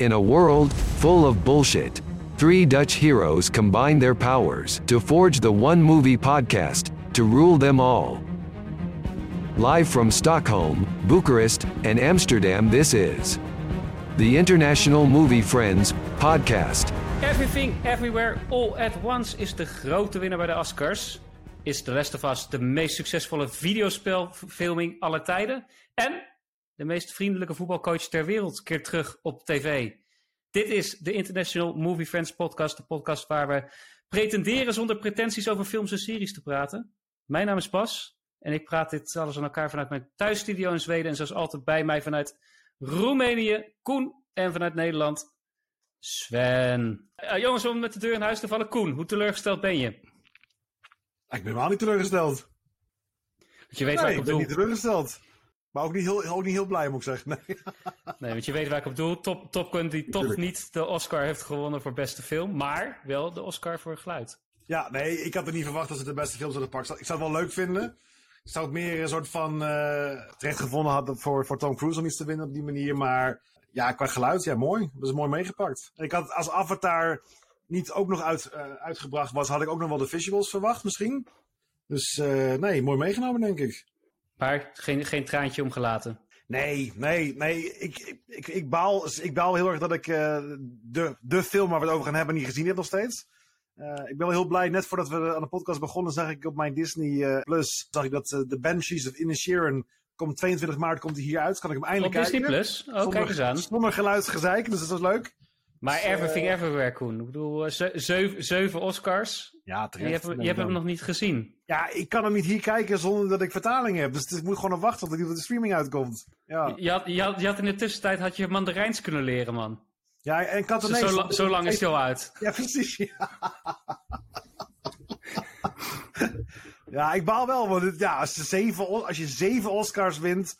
In a world full of bullshit, three Dutch heroes combine their powers to forge the one movie podcast to rule them all. Live from Stockholm, Bucharest, and Amsterdam, this is the International Movie Friends podcast. Everything, Everywhere, All at Once is de grote winnaar bij de Oscars. Is The Last of Us de meest succesvolle videospelfilming aller tijden. En de meest vriendelijke voetbalcoach ter wereld keert terug op tv. Dit is de International Movie Friends podcast. De podcast waar we pretenderen zonder pretenties over films en series te praten. Mijn naam is Bas. En ik praat dit alles aan elkaar vanuit mijn thuisstudio in Zweden. En zoals altijd bij mij vanuit Roemenië, Koen. En vanuit Nederland, Sven. Uh, jongens, om met de deur in huis te vallen. Koen, hoe teleurgesteld ben je? Ik ben helemaal niet teleurgesteld. Want je weet nee, waar ik op ben niet teleurgesteld. Maar ook niet, heel, ook niet heel blij, moet ik zeggen. Nee. Nee, want je weet waar ik op doel. Top, Top Gun die toch niet de Oscar heeft gewonnen voor beste film. Maar wel de Oscar voor geluid. Ja, nee, ik had er niet verwacht dat ze de beste film zouden pakken. Ik zou het wel leuk vinden. Ik zou het meer een soort van eh, terecht gevonden hadden voor, voor Tom Cruise om iets te winnen op die manier. Maar ja, qua geluid, ja, mooi. Dat is mooi meegepakt. En ik had als Avatar niet ook nog uit, eh, uitgebracht was, had ik ook nog wel de visuals verwacht misschien. Dus eh, nee, mooi meegenomen, denk ik. Maar geen, geen traantje omgelaten. Nee, nee, nee. Ik, ik, ik, ik, baal, ik baal heel erg dat ik eh, de, de film waar we het over gaan hebben niet gezien heb nog steeds. Eh, ik ben wel heel blij. Net voordat we aan de podcast begonnen, zag ik op mijn Disney eh, Plus zag ik dat The Banshees of Inisherin komt 22 maart komt hij hier uit. Kan ik hem Op eindelijk Disney kijken. Plus? Oh, kijk eens aan. Zonder geluidsgezeik, dus dat was leuk. Maar Dus, eh, Everything Everywhere, Koen. Ik bedoel, eh, ze- zeven, zeven Oscars. Ja, En je hebt, je hebt hem nog niet gezien. Ja, ik kan hem niet hier kijken zonder dat ik vertaling heb. Dus ik moet gewoon nog wachten tot hij op de streaming uitkomt. Ja, Je had, je, had, je had in de tussentijd had je Mandarijns kunnen leren, man. ja en Zo, Katanees. zo, la- zo lang is hij al uit. Ja, precies. Ja. ja, ik baal wel, want het, ja, als, je zeven, O- als je zeven Oscars wint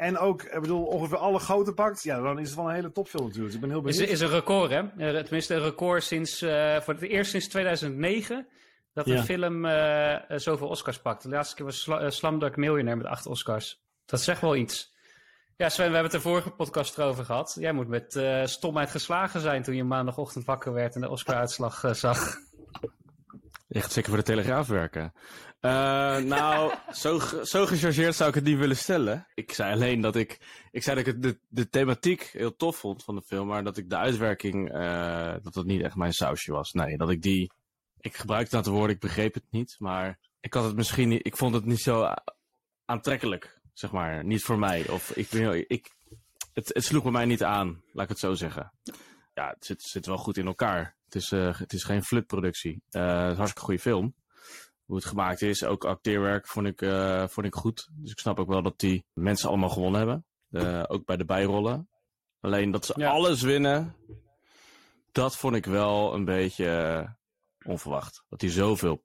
en ook, ik bedoel, ongeveer alle grote pakt, ja, dan is het wel een hele topfilm natuurlijk. Dus ik ben heel Is, benieuwd. is een record, hè? Eh, Tenminste, een record sinds, eh, voor het eerst sinds 2009 dat een Ja. film eh, zoveel Oscars pakt. De laatste keer was Sla- Slumdog Millionaire met acht Oscars. Dat zegt wel iets. Ja, Sven, we hebben het de vorige podcast erover gehad. Jij moet met eh, stomheid geslagen zijn toen je maandagochtend wakker werd en de Oscar-uitslag zag. Je gaat zeker voor de Telegraaf werken. Eh, nou, zo, zo gechargeerd zou ik het niet willen stellen. Ik zei alleen dat ik... Ik zei dat ik de, de thematiek heel tof vond van de film, maar dat ik de uitwerking... eh, dat dat niet echt mijn sausje was. Nee, dat ik die... Ik gebruikte het woord, ik begreep het niet, maar ik had het misschien niet... Ik vond het niet zo aantrekkelijk, zeg maar. Niet voor mij. Of ik, ik, het, het sloeg bij mij niet aan, laat ik het zo zeggen. Ja, het zit, zit wel goed in elkaar. Het is, eh, het is geen flutproductie. Eh, het is hartstikke goede film. Hoe het gemaakt is, ook acteerwerk vond ik, eh, vond ik goed. Dus ik snap ook wel dat die mensen allemaal gewonnen hebben. Ook bij de bijrollen. Alleen dat ze Ja. alles winnen, dat vond ik wel een beetje onverwacht. Dat hij zoveel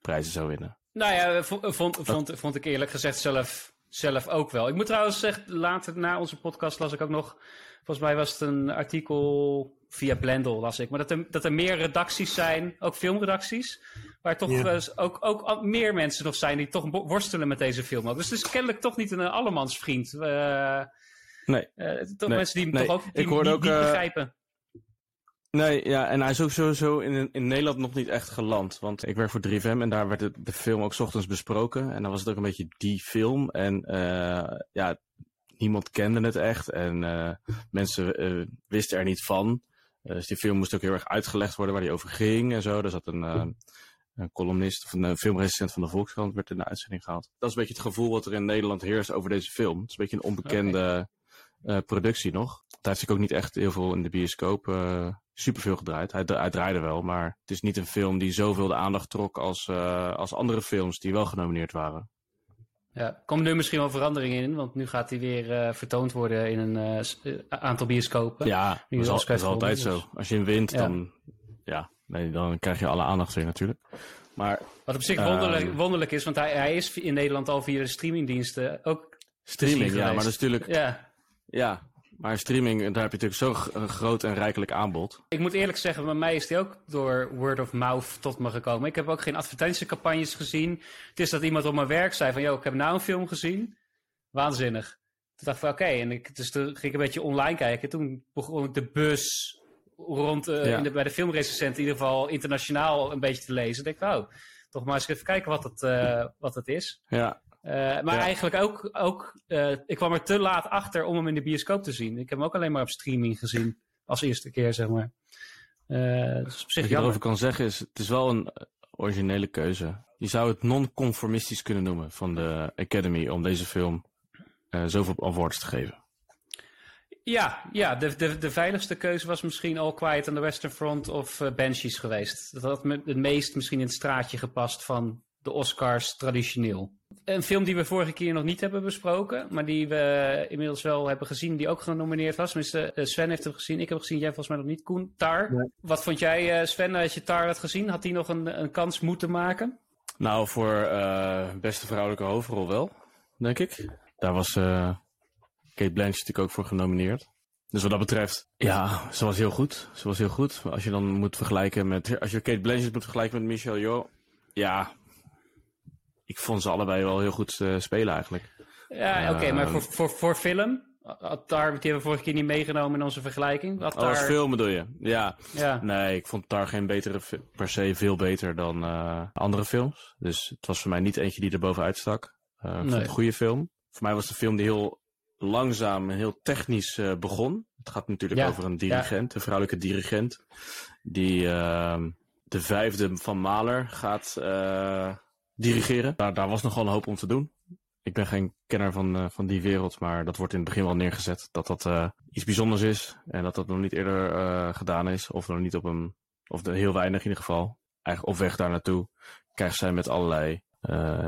prijzen zou winnen. Nou ja, vo- vond, vond, vond ik eerlijk gezegd zelf, zelf ook wel. Ik moet trouwens zeggen, later na onze podcast las ik ook nog... Volgens mij was het een artikel via Blendel, las ik. Maar dat er, dat er meer redacties zijn, ook filmredacties... waar toch Ja. ook, ook meer mensen nog zijn die toch worstelen met deze film. ook. Dus het is kennelijk toch niet een allemansvriend. Eh Nee. eh, toch Nee, mensen die hem nee. toch ook die, Ik die- ook, die eh, begrijpen. Nee, ja, en hij is ook sowieso in, in Nederland nog niet echt geland. Want ik werk voor 3FM en daar werd de, de film ook 's ochtends besproken. En dan was het ook een beetje die film. En ja, niemand kende het echt. En mensen wisten er niet van. Eh, dus die film moest ook heel erg uitgelegd worden waar die over ging en zo. Er zat een, eh, een columnist of een eh, filmrecensent van de Volkskrant werd in de uitzending gehaald. Dat is een beetje het gevoel wat er in Nederland heerst over deze film. Het is een beetje een onbekende productie nog. Hij heeft zich ook niet echt heel veel in de bioscoop superveel gedraaid. Hij, hij draaide wel, maar het is niet een film die zoveel de aandacht trok als, als andere films die wel genomineerd waren. Ja, er komt nu misschien wel verandering in, want nu gaat hij weer eh, vertoond worden in een eh, eh, aantal bioscopen. Ja, dat is, al- dat is altijd gewonnen, zo. Als je hem wint, Ja. dan, ja, nee, dan krijg je alle aandacht weer natuurlijk. Maar Wat op zich Ehm. wonderlijk, wonderlijk is, want hij, hij is in Nederland al via de streamingdiensten ook streaming, ja, maar dat is natuurlijk, Ja, ja, maar streaming, daar heb je natuurlijk zo'n groot en rijkelijk aanbod. ik moet eerlijk zeggen, bij mij is die ook door word of mouth tot me gekomen. Ik heb ook geen advertentiecampagnes gezien. Het is dat iemand op mijn werk zei van, joh, ik heb nou een film gezien. Waanzinnig. dacht ik van oké, en ik, dus toen ging ik een beetje online kijken. Toen begon ik de bus rond uh, Ja. in de, bij de filmrecensent in ieder geval internationaal een beetje te lezen. Ik denk, oh, toch maar eens even kijken wat het, eh, wat het is. Ja, Eh, maar Ja. eigenlijk ook, ook eh, ik kwam er te laat achter om hem in de bioscoop te zien. Ik heb hem ook alleen maar op streaming gezien. Als eerste keer, zeg maar. Eh dus op zich Wat ik erover kan zeggen is, het is wel een originele keuze. Je zou het non-conformistisch kunnen noemen van de Academy om deze film zoveel awards te geven. Ja, ja de, de, de veiligste keuze was misschien All Quiet on the Western Front of Banshees geweest. Dat had me het meest misschien in het straatje gepast van de Oscars traditioneel. Een film die we vorige keer nog niet hebben besproken, maar die we inmiddels wel hebben gezien, die ook genomineerd was. Tenminste, eh, Sven heeft hem gezien, ik heb hem gezien, jij volgens mij nog niet, Koen. Tar. Nee. Wat vond jij, eh, Sven, als je Tar had gezien? Had hij nog een, een kans moeten maken? Nou, voor eh, beste vrouwelijke hoofdrol wel, denk ik. Daar was eh, Kate Blanchett natuurlijk ook voor genomineerd. Dus wat dat betreft, ja, ze was heel goed. Ze was heel goed. Maar Als je dan moet vergelijken met, als je Kate Blanchett moet vergelijken met Michelle Yeoh, ja, ik vond ze allebei wel heel goed eh, spelen eigenlijk. Ja, oké, maar Ehm. voor, voor, voor film? Had Tar, die hebben we vorige keer niet meegenomen in onze vergelijking. Oh, als Tar- film bedoel je? Ja. Ja. Nee, ik vond Tar geen betere, per se veel beter dan eh, andere films. Dus het was voor mij niet eentje die er bovenuit stak. Eh, ik Nee. een goede film. Voor mij was de film die heel langzaam en heel technisch begon. Het gaat natuurlijk Ja, over een dirigent, een vrouwelijke dirigent. Die ehm, de vijfde van Mahler gaat dirigeren. Daar, daar was nogal een hoop om te doen. Ik ben geen kenner van, eh, van die wereld, maar dat wordt in het begin wel neergezet. Dat dat eh, iets bijzonders is en dat dat nog niet eerder eh, gedaan is. Of nog niet op een, of de, heel weinig in ieder geval. Eigenlijk op weg daar naartoe krijgt zij met allerlei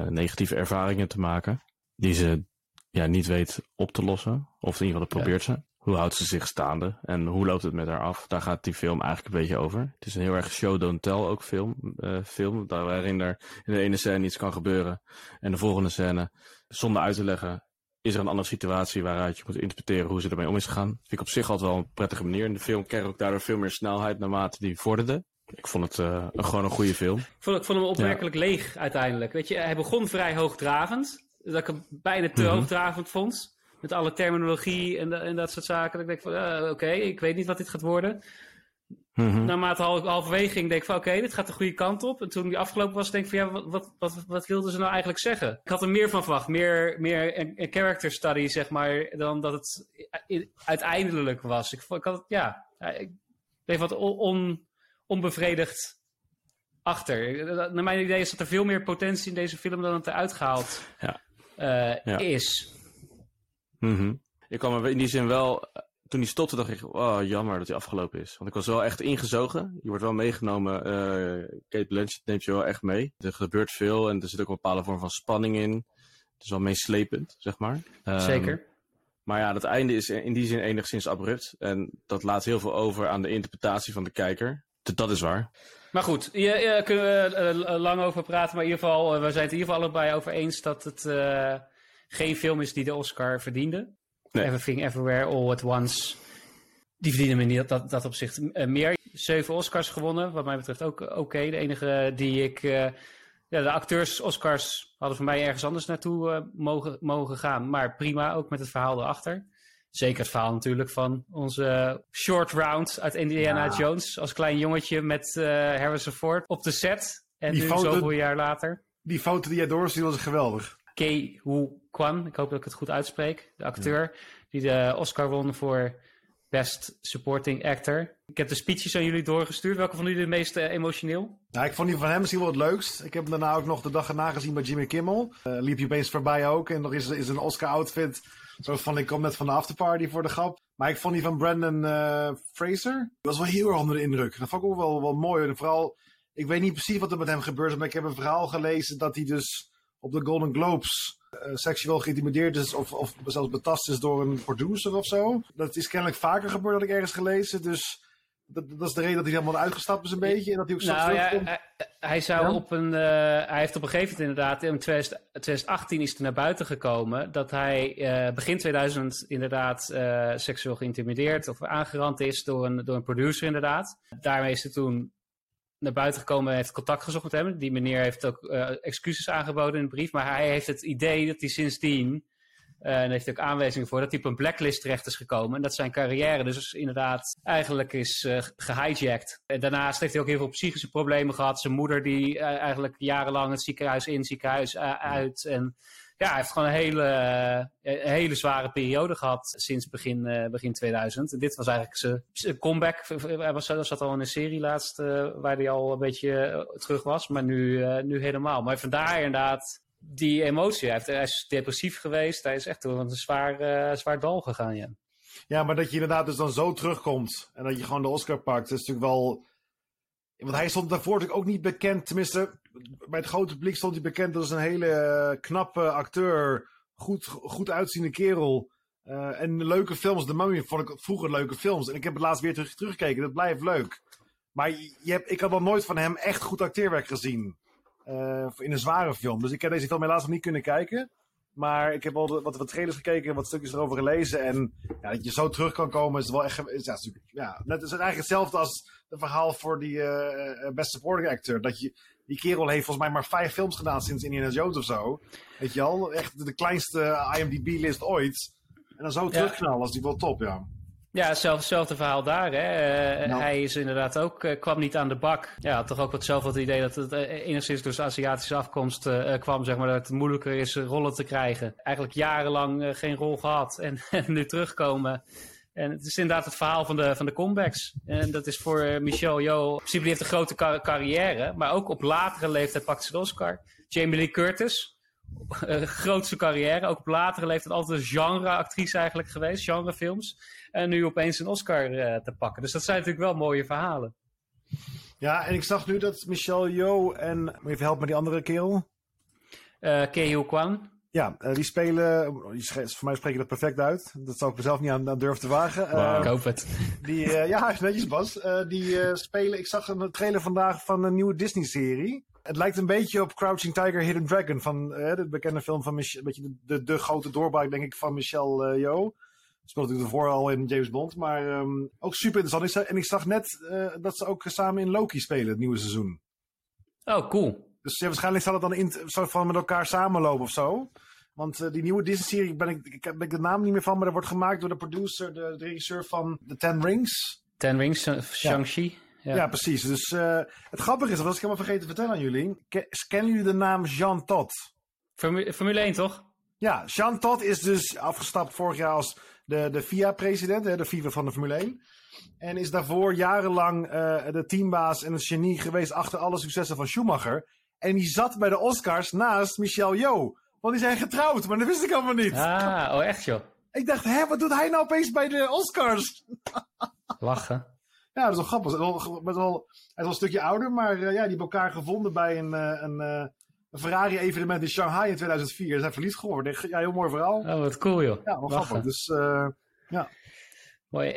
negatieve ervaringen te maken. Die ze ja, niet weet op te lossen. Of in ieder geval dat probeert ze. Hoe houdt ze zich staande en hoe loopt het met haar af? Daar gaat die film eigenlijk een beetje over. Het is een heel erg show don't tell ook film. eh, film waarin er in de ene scène iets kan gebeuren. En de volgende scène, zonder uit te leggen, is er een andere situatie waaruit je moet interpreteren hoe ze ermee om is gegaan. Vind ik op zich altijd wel een prettige manier. In de film kreeg ook daardoor veel meer snelheid naarmate die vorderde. Ik vond het eh, gewoon een goede film. Ik vond, ik vond hem opmerkelijk leeg uiteindelijk. Weet je, hij begon vrij hoogdravend. Dat ik hem bijna te Mhm. hoogdravend vond. Met alle terminologie en, da- en dat soort zaken. Dat ik denk van, eh, oké, ik weet niet wat dit gaat worden. Mhm. Naarmate hal- halverwege ging, denk ik van, oké, dit gaat de goede kant op. En toen die afgelopen was, denk ik van, ja, wat, wat, wat, wat wilden ze nou eigenlijk zeggen? Ik had er meer van verwacht. Meer, meer een, een character study, zeg maar, dan dat het uiteindelijk was. Ik, ik had het, ja, ik bleef wat on, on- onbevredigd achter. Naar mijn idee is dat er veel meer potentie in deze film dan het eruit gehaald Ja. eh, Ja. is. Mhm. Ik kwam er in die zin wel, eh, toen hij stopte dacht ik, oh jammer dat hij afgelopen is. Want ik was wel echt ingezogen. Je wordt wel meegenomen, eh Kate Blanchett neemt je wel echt mee. Er gebeurt veel en er zit ook een bepaalde vorm van spanning in. Het is wel meeslepend, zeg maar. Ehm, Zeker. Maar ja, het einde is in die zin enigszins abrupt. En dat laat heel veel over aan de interpretatie van de kijker. Dat is waar. Maar goed, hier hier kunnen we eh, lang over praten. Maar in ieder geval, eh, we zijn het in ieder geval allebei over eens dat het eh, geen film is die de Oscar verdiende. Nee. Everything Everywhere All at Once. Die verdienen me niet dat, dat opzicht eh, meer. Zeven Oscars gewonnen, wat mij betreft ook oké. De enige die ik... eh, ja, de acteurs Oscars hadden voor mij ergens anders naartoe eh, mogen, mogen gaan. Maar prima, ook met het verhaal erachter. Zeker het verhaal natuurlijk van onze short round uit Indiana Ja. Jones. Als klein jongetje met Harrison Ford op de set. En Die nu zoveel jaar later. Die foto die jij doorstuurde was geweldig. Kei Hu Kwan, ik hoop dat ik het goed uitspreek. De acteur die de Oscar won voor Best Supporting Actor. Ik heb de speeches aan jullie doorgestuurd. Welke van jullie het meest eh, emotioneel? Nou, ik vond die van hem misschien wel het leukst. Ik heb hem daarna ook nog de dag erna gezien bij Jimmy Kimmel. Eh, liep je opeens voorbij ook. En nog is, is een Oscar-outfit. Zo van, ik kom net van de afterparty voor de grap. Maar ik vond die van Brandon eh, Fraser. Dat was wel heel erg onder de indruk. Dat vond ik ook wel, wel mooi. En vooral, ik weet niet precies wat er met hem gebeurd is. Maar ik heb een verhaal gelezen dat hij dus op de Golden Globes eh, seksueel geïntimideerd is. Of, of zelfs betast is door een producer of zo. Dat is kennelijk vaker gebeurd, had ik ergens gelezen. Dus dat, dat is de reden dat hij helemaal uitgestapt is een beetje. En dat hij ook Nou ja, hij, hij zou Ja? op een. eh, hij heeft op een gegeven moment inderdaad. In 2000 2018 is er naar buiten gekomen. dat hij eh, begin 2000 inderdaad eh, seksueel geïntimideerd. of aangerand is door een, door een producer, inderdaad. Daarmee is hij toen naar buiten gekomen en heeft contact gezocht met hem. Die meneer heeft ook eh, excuses aangeboden in een brief. Maar hij heeft het idee dat hij sindsdien en daar heeft hij ook aanwijzingen voor dat hij op een blacklist terecht is gekomen. En dat zijn carrière dus inderdaad eigenlijk is uh, gehijacked. En daarnaast heeft hij ook heel veel psychische problemen gehad. Zijn moeder die uh, eigenlijk jarenlang het ziekenhuis in, ziekenhuis uit. En ja, hij heeft gewoon een hele, een hele zware periode gehad sinds begin, begin 2000. En dit was eigenlijk zijn comeback. Hij was, zat al in een serie laatst waar hij al een beetje terug was. Maar nu, nu helemaal. Maar vandaar inderdaad die emotie. Hij, heeft, is depressief geweest. Hij is echt een zwaar, uh, zwaar dal gegaan, ja. Ja, maar dat je inderdaad dus dan zo terugkomt en dat je gewoon de Oscar pakt, is natuurlijk wel... Want hij stond daarvoor natuurlijk ook niet bekend, tenminste, bij het grote publiek stond hij bekend als een hele knappe acteur, goed, goed uitziende kerel. Uh, en leuke films, The Mummy vond ik vroeger leuke films. En ik heb het laatst weer terug, teruggekeken, dat blijft leuk. Maar je ik had nog nooit van hem echt goed acteerwerk gezien. Uh, in een zware film. Dus ik heb deze film helaas nog niet kunnen kijken. Maar ik heb al wat, wat trailers gekeken, wat stukjes erover gelezen. En ja, dat je zo terug kan komen is wel echt. Is, ja, ja, net is het eigenlijk hetzelfde als het verhaal voor die uh, Best Supporting Actor. Dat je, die kerel heeft volgens mij maar vijf films gedaan sinds Indiana Jones of zo. Weet je al? Echt de kleinste IMDb-list ooit. En dan zo terugknallen, als die wel top, ja. Ja, hetzelfde, verhaal daar. Hè. Uh, Hij is inderdaad ook, uh, kwam niet aan de bak. Ja, had toch ook wat zelf het idee dat het uh, enigszins door zijn Aziatische afkomst kwam, zeg maar, dat het moeilijker is rollen te krijgen. Eigenlijk jarenlang geen rol gehad en, en, nu terugkomen. En het is inderdaad het verhaal van de, van de comebacks. En dat is voor Michel Yeoh, in principe heeft een grote car carrière, maar ook op latere leeftijd pakt ze de Oscar. Jamie Lee Curtis, grootste carrière. Ook op latere leeftijd altijd een genreactrice eigenlijk geweest, genrefilms. En nu opeens een Oscar uh, te pakken. Dus dat zijn natuurlijk wel mooie verhalen. Ja, en ik zag nu dat Michelle Yeoh en, moet je even helpen met die andere kerel? Uh, Kei Kwan. Ja, uh, die spelen, voor mij spreek je dat perfect uit. Dat zou ik mezelf niet aan, aan durven te wagen. Wow. ik hoop het. Die, uh, ja, netjes Bas. Uh, die spelen, ik zag een trailer vandaag van een nieuwe Disney-serie. Het lijkt een beetje op Crouching Tiger, Hidden Dragon. Van de bekende film van Mich een beetje de, de, de, grote doorbraak, denk ik, van Michelle Yeoh. Speelt natuurlijk ervoor al in James Bond. Maar um, ook super interessant. En ik zag net uh, dat ze ook samen in Loki spelen, het nieuwe seizoen. Oh, cool. Dus ja, waarschijnlijk zal het dan in, soort van met elkaar samenlopen of zo. Want uh, die nieuwe Disney-serie, ben ik, ik ben ik de naam niet meer van, maar dat wordt gemaakt door de producer, de, de regisseur van The Ten Rings. Ten Rings, uh, Shang-Chi. Ja. ja. precies. Dus uh, het grappige is, dat was ik helemaal vergeten te vertellen aan jullie. Kennen jullie de naam Jean Todt? Formule, Formule 1, toch? Ja, Jean Todt is dus afgestapt vorig jaar als de, de FIA-president, de FIFA van de Formule 1. En is daarvoor jarenlang uh, de teambaas en het genie geweest achter alle successen van Schumacher. En die zat bij de Oscars naast Michel Yeoh. Want die zijn getrouwd, maar dat wist ik allemaal niet. Ah, oh echt joh. Ik dacht, hè, wat doet hij nou opeens bij de Oscars? Lachen. Ja, dat is wel grappig. Hij is wel, een stukje ouder, maar uh, ja, die hebben elkaar gevonden bij een, uh, een, uh, een Ferrari-evenement in Shanghai in 2004. Ze zijn verliefd geworden. Ja, heel mooi verhaal. Oh, wat cool joh. Ja, wel grappig. Dus uh, ja. Mooi.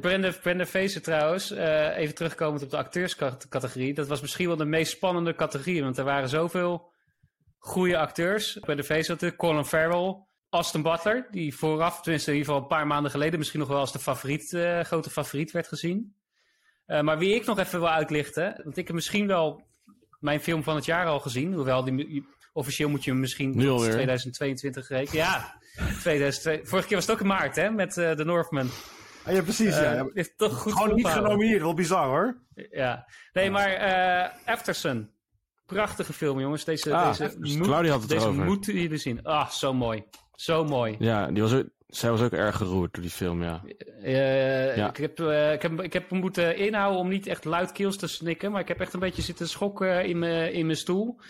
Brenda, Brenda Fraser trouwens, uh, even terugkomend op de acteurscategorie. Dat was misschien wel de meest spannende categorie, want er waren zoveel goede acteurs. Brenda Fraser natuurlijk, Colin Farrell, Austin Butler, die vooraf, tenminste in ieder geval een paar maanden geleden, misschien nog wel als de favoriet, uh, grote favoriet werd gezien. Maar wie ik nog even wil uitlichten, want ik heb misschien wel mijn film van het jaar al gezien. Hoewel, die, officieel moet je hem misschien nu 2022 rekenen. Ja, 2002. vorige keer was het ook in maart, hè, met uh, The Northman. Ah, ja, precies. Uh, ja. Is toch goed Gewoon niet genomineerd, wel bizar hoor. Ja, nee, maar uh, Aftersun. Prachtige film, jongens. Deze, ah, deze, moet, had het deze jullie zien. Ah, zo mooi. Zo mooi. Ja, die was zij was ook erg geroerd door die film, ja. Uh, ja. Ik, heb, uh, ik, heb, ik heb moeten inhouden om niet echt luidkeels te snikken, maar ik heb echt een beetje zitten schokken in mijn in mijn stoel.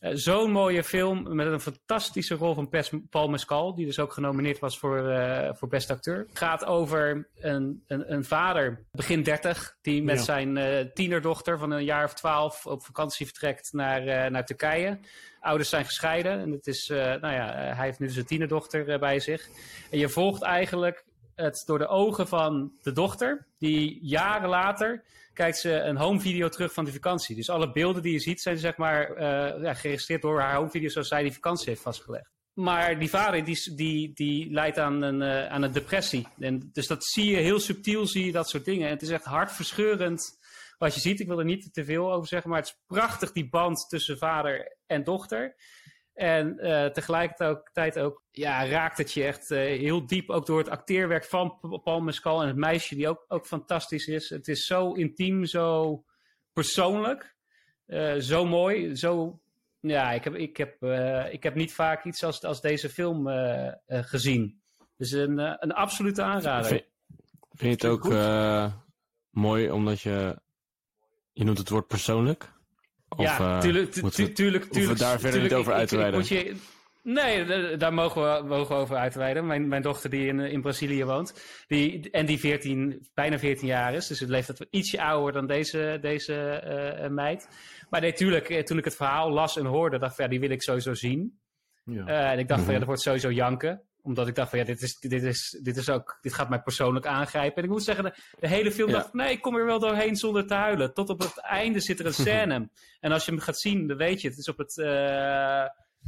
Uh, Zo'n mooie film met een fantastische rol van Pes, Paul Mescal, die dus ook genomineerd was voor, uh, voor beste acteur. Het gaat over een, een, een vader, begin 30, die met ja. zijn uh, tienerdochter van een jaar of twaalf op vakantie vertrekt naar, naar Turkije. Ouders zijn gescheiden en het is, nou ja, hij heeft nu dus een tienerdochter bij zich. En je volgt eigenlijk het door de ogen van de dochter, die jaren later kijkt ze een home video terug van de vakantie. Dus alle beelden die je ziet zijn zeg maar ja, geregistreerd door haar home video zoals zij die vakantie heeft vastgelegd. Maar die vader die, die, die leidt aan een, aan een depressie. En dus dat zie je heel subtiel, zie je dat soort dingen. En het is echt hartverscheurend wat je ziet. Ik wil er niet te veel over zeggen, maar het is prachtig die band tussen vader en dochter. En uh, tegelijkertijd ook, ja, raakt het je echt uh, heel diep. Ook door het acteerwerk van Paul Mescal en het meisje, die ook, ook fantastisch is. Het is zo intiem, zo persoonlijk. Uh, zo mooi, zo... Ja, ik heb, ik heb, ik heb niet vaak iets als, als deze film gezien. Dus een, een absolute aanrader. Vind, vind je het ook mooi omdat je... Je noemt het woord persoonlijk? Of, ja, tuurlijk. Uh, tuurlijk, tuurlijk. we daar verder niet over uitweiden? Je, nee, daar mogen we, mogen we over uitweiden. Mijn, mijn dochter die in, in Brazilië woont. Die, en die 14, bijna 14 jaar is. Dus het leeft ietsje ouder dan deze, deze uh, meid. Maar nee, tuurlijk, toen ik het verhaal las en hoorde, dacht ik, ja, die wil ik sowieso zien. Ja. Uh, en ik dacht van, ja, dat wordt sowieso janken omdat ik dacht van ja, dit, is, dit, is, dit, is ook, dit gaat mij persoonlijk aangrijpen. En ik moet zeggen, de, hele film dacht nee, ik kom er wel doorheen zonder te huilen. Tot op het einde zit er een scène. en als je hem gaat zien, dan weet je, het is op het uh,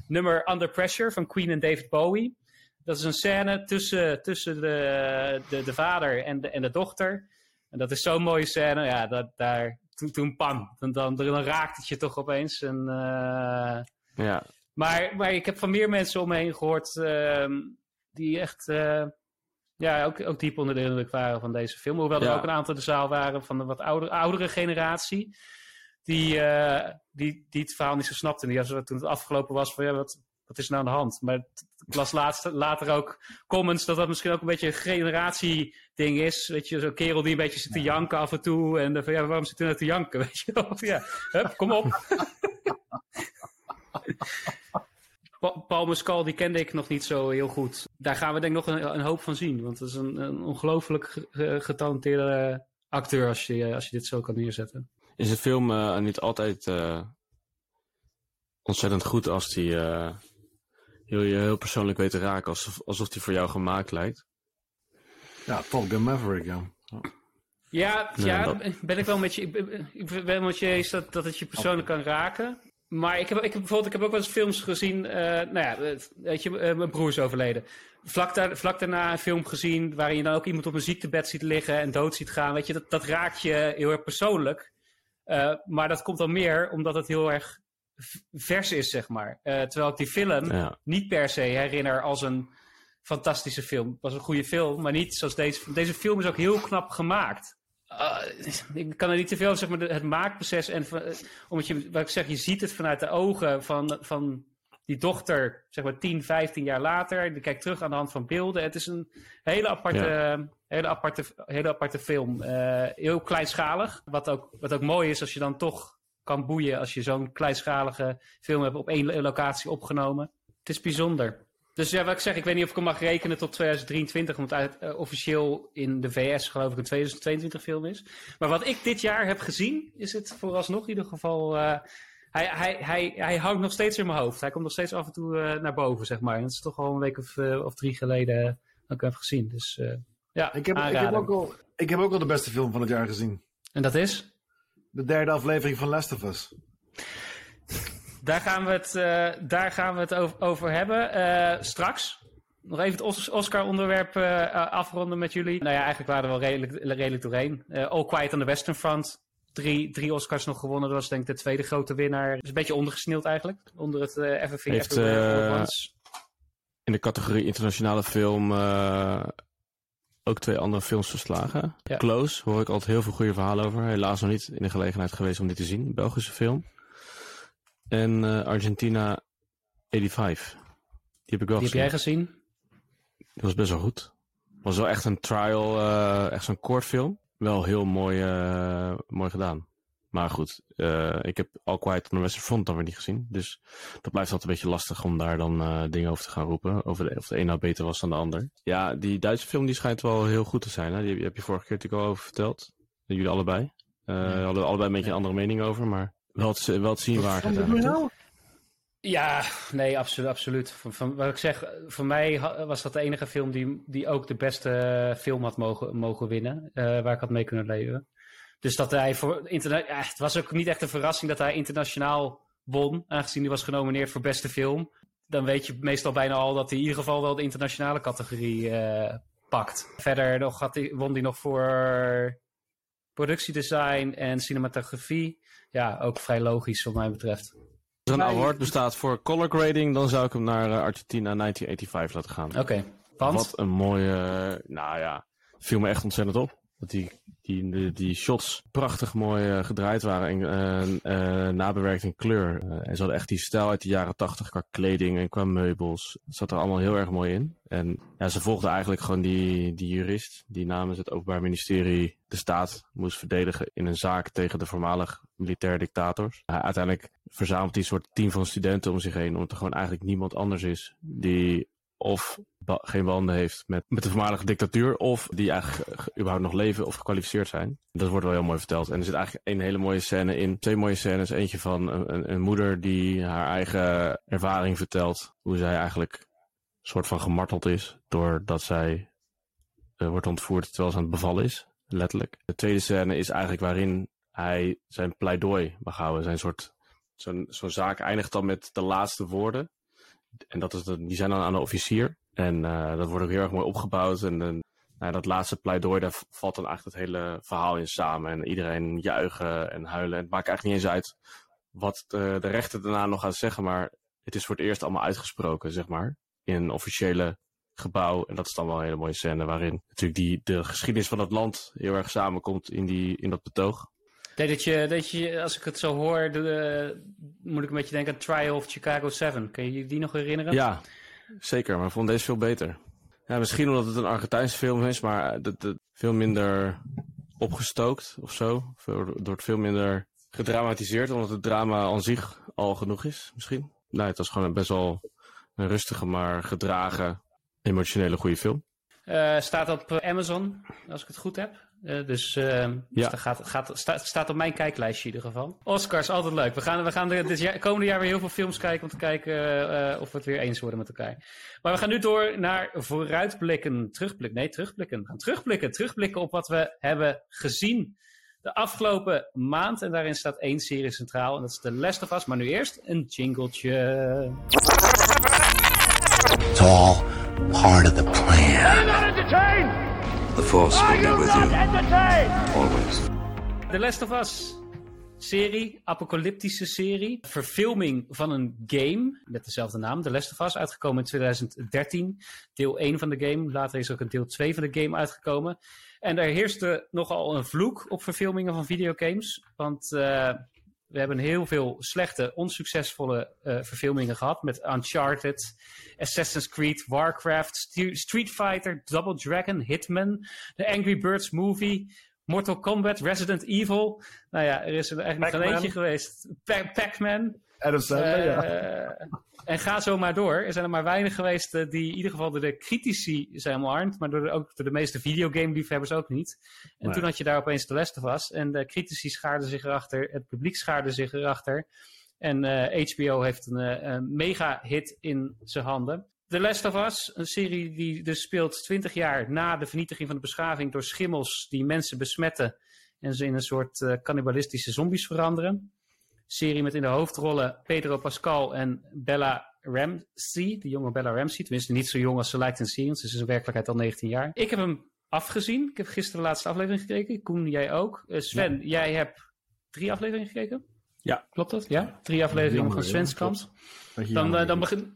nummer Under Pressure van Queen en David Bowie. Dat is een scène tussen, tussen de, de, de vader en de, en de dochter. En dat is zo'n mooie scène. Ja, dat, daar, toen, toen pam. Dan, dan, dan raakt het je toch opeens. En, uh, ja. Maar, maar ik heb van meer mensen om me heen gehoord uh, die echt uh, ja, ook, ook diep onder de indruk waren van deze film. Hoewel er ook een aantal in de zaal waren van de wat oudere, oudere generatie. Die, uh, die, die het verhaal niet zo snapten. Die toen het afgelopen was van ja, wat, wat is er nou aan de hand? Maar ik las laatst, later ook comments dat dat misschien ook een beetje een generatie-ding is. Weet je, zo'n kerel die een beetje zit te janken af en toe. En van ja, waarom zit hij nou te janken? Weet je, of ja, hup, kom op. Paul Mescal, die kende ik nog niet zo heel goed. Daar gaan we denk ik nog een, een hoop van zien. Want het is een, een ongelooflijk getalenteerde acteur als je, als je dit zo kan neerzetten. Is de film uh, niet altijd uh, ontzettend goed als die uh, heel, je heel persoonlijk weet te raken? Alsof, alsof die voor jou gemaakt lijkt? Ja, Top Gun Maverick, ja. Ja, ja, ben ik wel met je. Ik ben met je eens dat, dat het je persoonlijk kan raken. Maar ik heb, ik heb bijvoorbeeld ik heb ook wel eens films gezien. Uh, nou ja, weet je, uh, mijn broer is overleden. Vlak, daar, vlak daarna een film gezien waarin je dan ook iemand op een ziektebed ziet liggen en dood ziet gaan. Weet je, dat, dat raakt je heel erg persoonlijk. Uh, maar dat komt dan meer omdat het heel erg vers is, zeg maar. terwijl ik die film ja. niet per se herinner als een fantastische film. Het was een goede film, maar niet zoals deze. Deze film is ook heel knap gemaakt. Uh, ik kan er niet te veel over zeggen, maar het maakproces. En uh, omdat je, wat ik zeg, je ziet het vanuit de ogen van, van die dochter, zeg maar 10, 15 jaar later. Die kijkt terug aan de hand van beelden. Het is een hele aparte, ja. hele aparte, hele aparte film. Uh, heel kleinschalig. Wat ook, wat ook mooi is als je dan toch kan boeien als je zo'n kleinschalige film hebt op één locatie opgenomen. Het is bijzonder. Dus ja, wat ik zeg, ik weet niet of ik hem mag rekenen tot 2023, omdat het uh, officieel in de VS geloof ik een 2022 film is. Maar wat ik dit jaar heb gezien, is het vooralsnog in ieder geval... Uh, hij, hij, hij, hij hangt nog steeds in mijn hoofd. Hij komt nog steeds af en toe uh, naar boven, zeg maar. En dat is toch al een week of, of drie geleden dat ik hem heb gezien. Dus ja, ik heb, ik, heb ook al, ik heb ook al de beste film van het jaar gezien. En dat is? De derde aflevering van Last of Us. Daar gaan we het, uh, daar gaan we het over, over hebben. Uh, straks. Nog even het Oscar-onderwerp uh, afronden met jullie. Nou ja, eigenlijk waren we wel redelijk, redelijk doorheen. All Quiet on the Western Front. Drie, drie Oscars nog gewonnen. Dat was denk ik de tweede grote winnaar. Is een beetje ondergesneeld eigenlijk. Onder het uh, FFV. Heeft in de categorie internationale film ook twee andere films verslagen. Ja. Close hoor ik altijd heel veel goede verhalen over. Helaas nog niet in de gelegenheid geweest om dit te zien. Belgische film. En uh, Argentina 85. Die heb ik wel Die gezien. heb jij gezien? Die was best wel goed. Was wel echt een trial, uh, echt zo'n kortfilm. Wel heel mooi, uh, mooi gedaan. Maar goed, ik heb All Quiet on the Western Front dan weer niet gezien. Dus dat blijft altijd een beetje lastig om daar dan dingen over te gaan roepen. Over de, of de een nou beter was dan de ander. Ja, die Duitse film die schijnt wel heel goed te zijn. Hè? Die heb je vorige keer natuurlijk al over verteld. Jullie allebei. Uh, hadden allebei een beetje een andere mening over, maar wel wel het zien waard. Nou? Ja, nee, absoluut. absoluut. Van, van, wat ik zeg, voor mij was dat de enige film die, die ook de beste film had mogen, mogen winnen. Uh, waar ik had mee kunnen leven. Dus dat hij voor interna ja, het was ook niet echt een verrassing dat hij internationaal won. Aangezien hij was genomineerd voor beste film. Dan weet je meestal bijna al dat hij in ieder geval wel de internationale categorie uh, pakt. Verder nog had hij, won hij nog voor productiedesign en cinematografie ja, ook vrij logisch wat mij betreft. er een award bestaat voor color grading, dan zou ik hem naar eh, Argentina 1985 laten gaan. Oké, want? Wat een mooie, nou ja, viel me echt ontzettend op. Dat die, die, die, shots prachtig mooi eh, gedraaid waren en eh, eh, nabewerkt in kleur. En ze hadden echt die stijl uit de jaren tachtig qua kleding en qua meubels. Het zat er allemaal heel erg mooi in. En ja, ze volgden eigenlijk gewoon die, die jurist die namens het Openbaar Ministerie de staat moest verdedigen in een zaak tegen de voormalig militair dictators. Uiteindelijk verzamelt hij een soort team van studenten om zich heen, omdat er gewoon eigenlijk niemand anders is die of geen banden heeft met, met de voormalige dictatuur, of die eigenlijk ge- überhaupt nog leven of gekwalificeerd zijn. Dat wordt wel heel mooi verteld. En er zit eigenlijk een hele mooie scène in. Twee mooie scènes. Eentje van een, een, moeder die haar eigen ervaring vertelt. Hoe zij eigenlijk soort van gemarteld is. Doordat zij eh, wordt ontvoerd terwijl ze aan het bevallen is. Letterlijk. De tweede scène is eigenlijk waarin hij zijn pleidooi mag houden. Zijn soort, zo'n zaak eindigt dan met de laatste woorden. En dat is de, die zijn dan aan de officier. En eh, dat wordt ook heel erg mooi opgebouwd. En dan, nou, dat laatste pleidooi, daar valt dan eigenlijk het hele verhaal in samen. En iedereen juichen en huilen. En het maakt eigenlijk niet eens uit wat de, de rechter daarna nog gaat zeggen. Maar het is voor het eerst allemaal uitgesproken, zeg maar. In een officiële gebouw. En dat is dan wel een hele mooie scène waarin natuurlijk die, de geschiedenis van het land heel erg samenkomt in, die, in dat betoog. Denk dat je, dat je, als ik het zo hoor, de, moet ik een beetje denken aan Trial of Chicago 7. Kun je je die nog herinneren? Ja, zeker. Maar ik vond deze veel beter. Ja, misschien omdat het een Argentijnse film is, maar dat, dat veel minder opgestookt of zo. Het wordt veel minder gedramatiseerd, omdat het drama aan zich al genoeg is, misschien. Nee, het was gewoon een best wel een rustige, maar gedragen, emotionele goede film. Eh, staat op eh, Amazon, als ik het goed heb. Eh, dus eh, dus dat gaat, gaat, staat, staat op mijn kijklijstje in ieder geval. Oscars, altijd leuk. We gaan, we gaan de- dit jaar, komende jaar weer heel veel films kijken om te kijken eh, of we het weer eens worden met elkaar. Maar we gaan nu door naar vooruitblikken, terugblikken. Nee, terugblikken. We gaan terugblikken. Terugblikken op wat we hebben gezien de afgelopen maand. En daarin staat één serie centraal en dat is The Last of Us. Maar nu eerst een jingletje. It's all part of the plan. The Force will be with you. Always. The Last of Us. Serie, apocalyptische serie. Verfilming van een game met dezelfde naam, The Last of Us, uitgekomen in 2013. Deel 1 van de game. Later is ook een deel 2 van de game uitgekomen. En er heerste nogal een vloek op verfilmingen van videogames. Want eh, we hebben heel veel slechte, onsuccesvolle eh, verfilmingen gehad. Met Uncharted, Assassin's Creed, Warcraft, Street Fighter, Double Dragon, Hitman, The Angry Birds Movie, Mortal Kombat, Resident Evil. Nou ja, er is er eigenlijk nog Pac-Man. eentje geweest. Pa- Pac-Man. Adam Sandler, ja. Eh, en ga zo maar door. Er zijn er maar weinig geweest eh, die in ieder geval door de critici zijn omarmd, maar door de, ook door de meeste videogame-liefhebbers ook niet. En Nee. toen had je daar opeens de Last of Us. En de critici schaarden zich erachter, het publiek schaarde zich erachter. En eh, HBO heeft een, eh, een mega-hit in zijn handen. The Last of Us, een serie die dus speelt 20 jaar na de vernietiging van de beschaving door schimmels die mensen besmetten en ze in een soort eh, cannibalistische zombies veranderen serie met in de hoofdrollen Pedro Pascal en Bella Ramsey. De jonge Bella Ramsey. Tenminste, niet zo jong als ze lijkt in de serie. want Ze is in werkelijkheid al 19 jaar. Ik heb hem afgezien. Ik heb gisteren de laatste aflevering gekeken. Koen, jij ook. Eh, Sven, jij hebt drie afleveringen gekeken? Ja. Klopt dat? Ja? Drie afleveringen van Sven's kant. Dan, eh, dan, begin,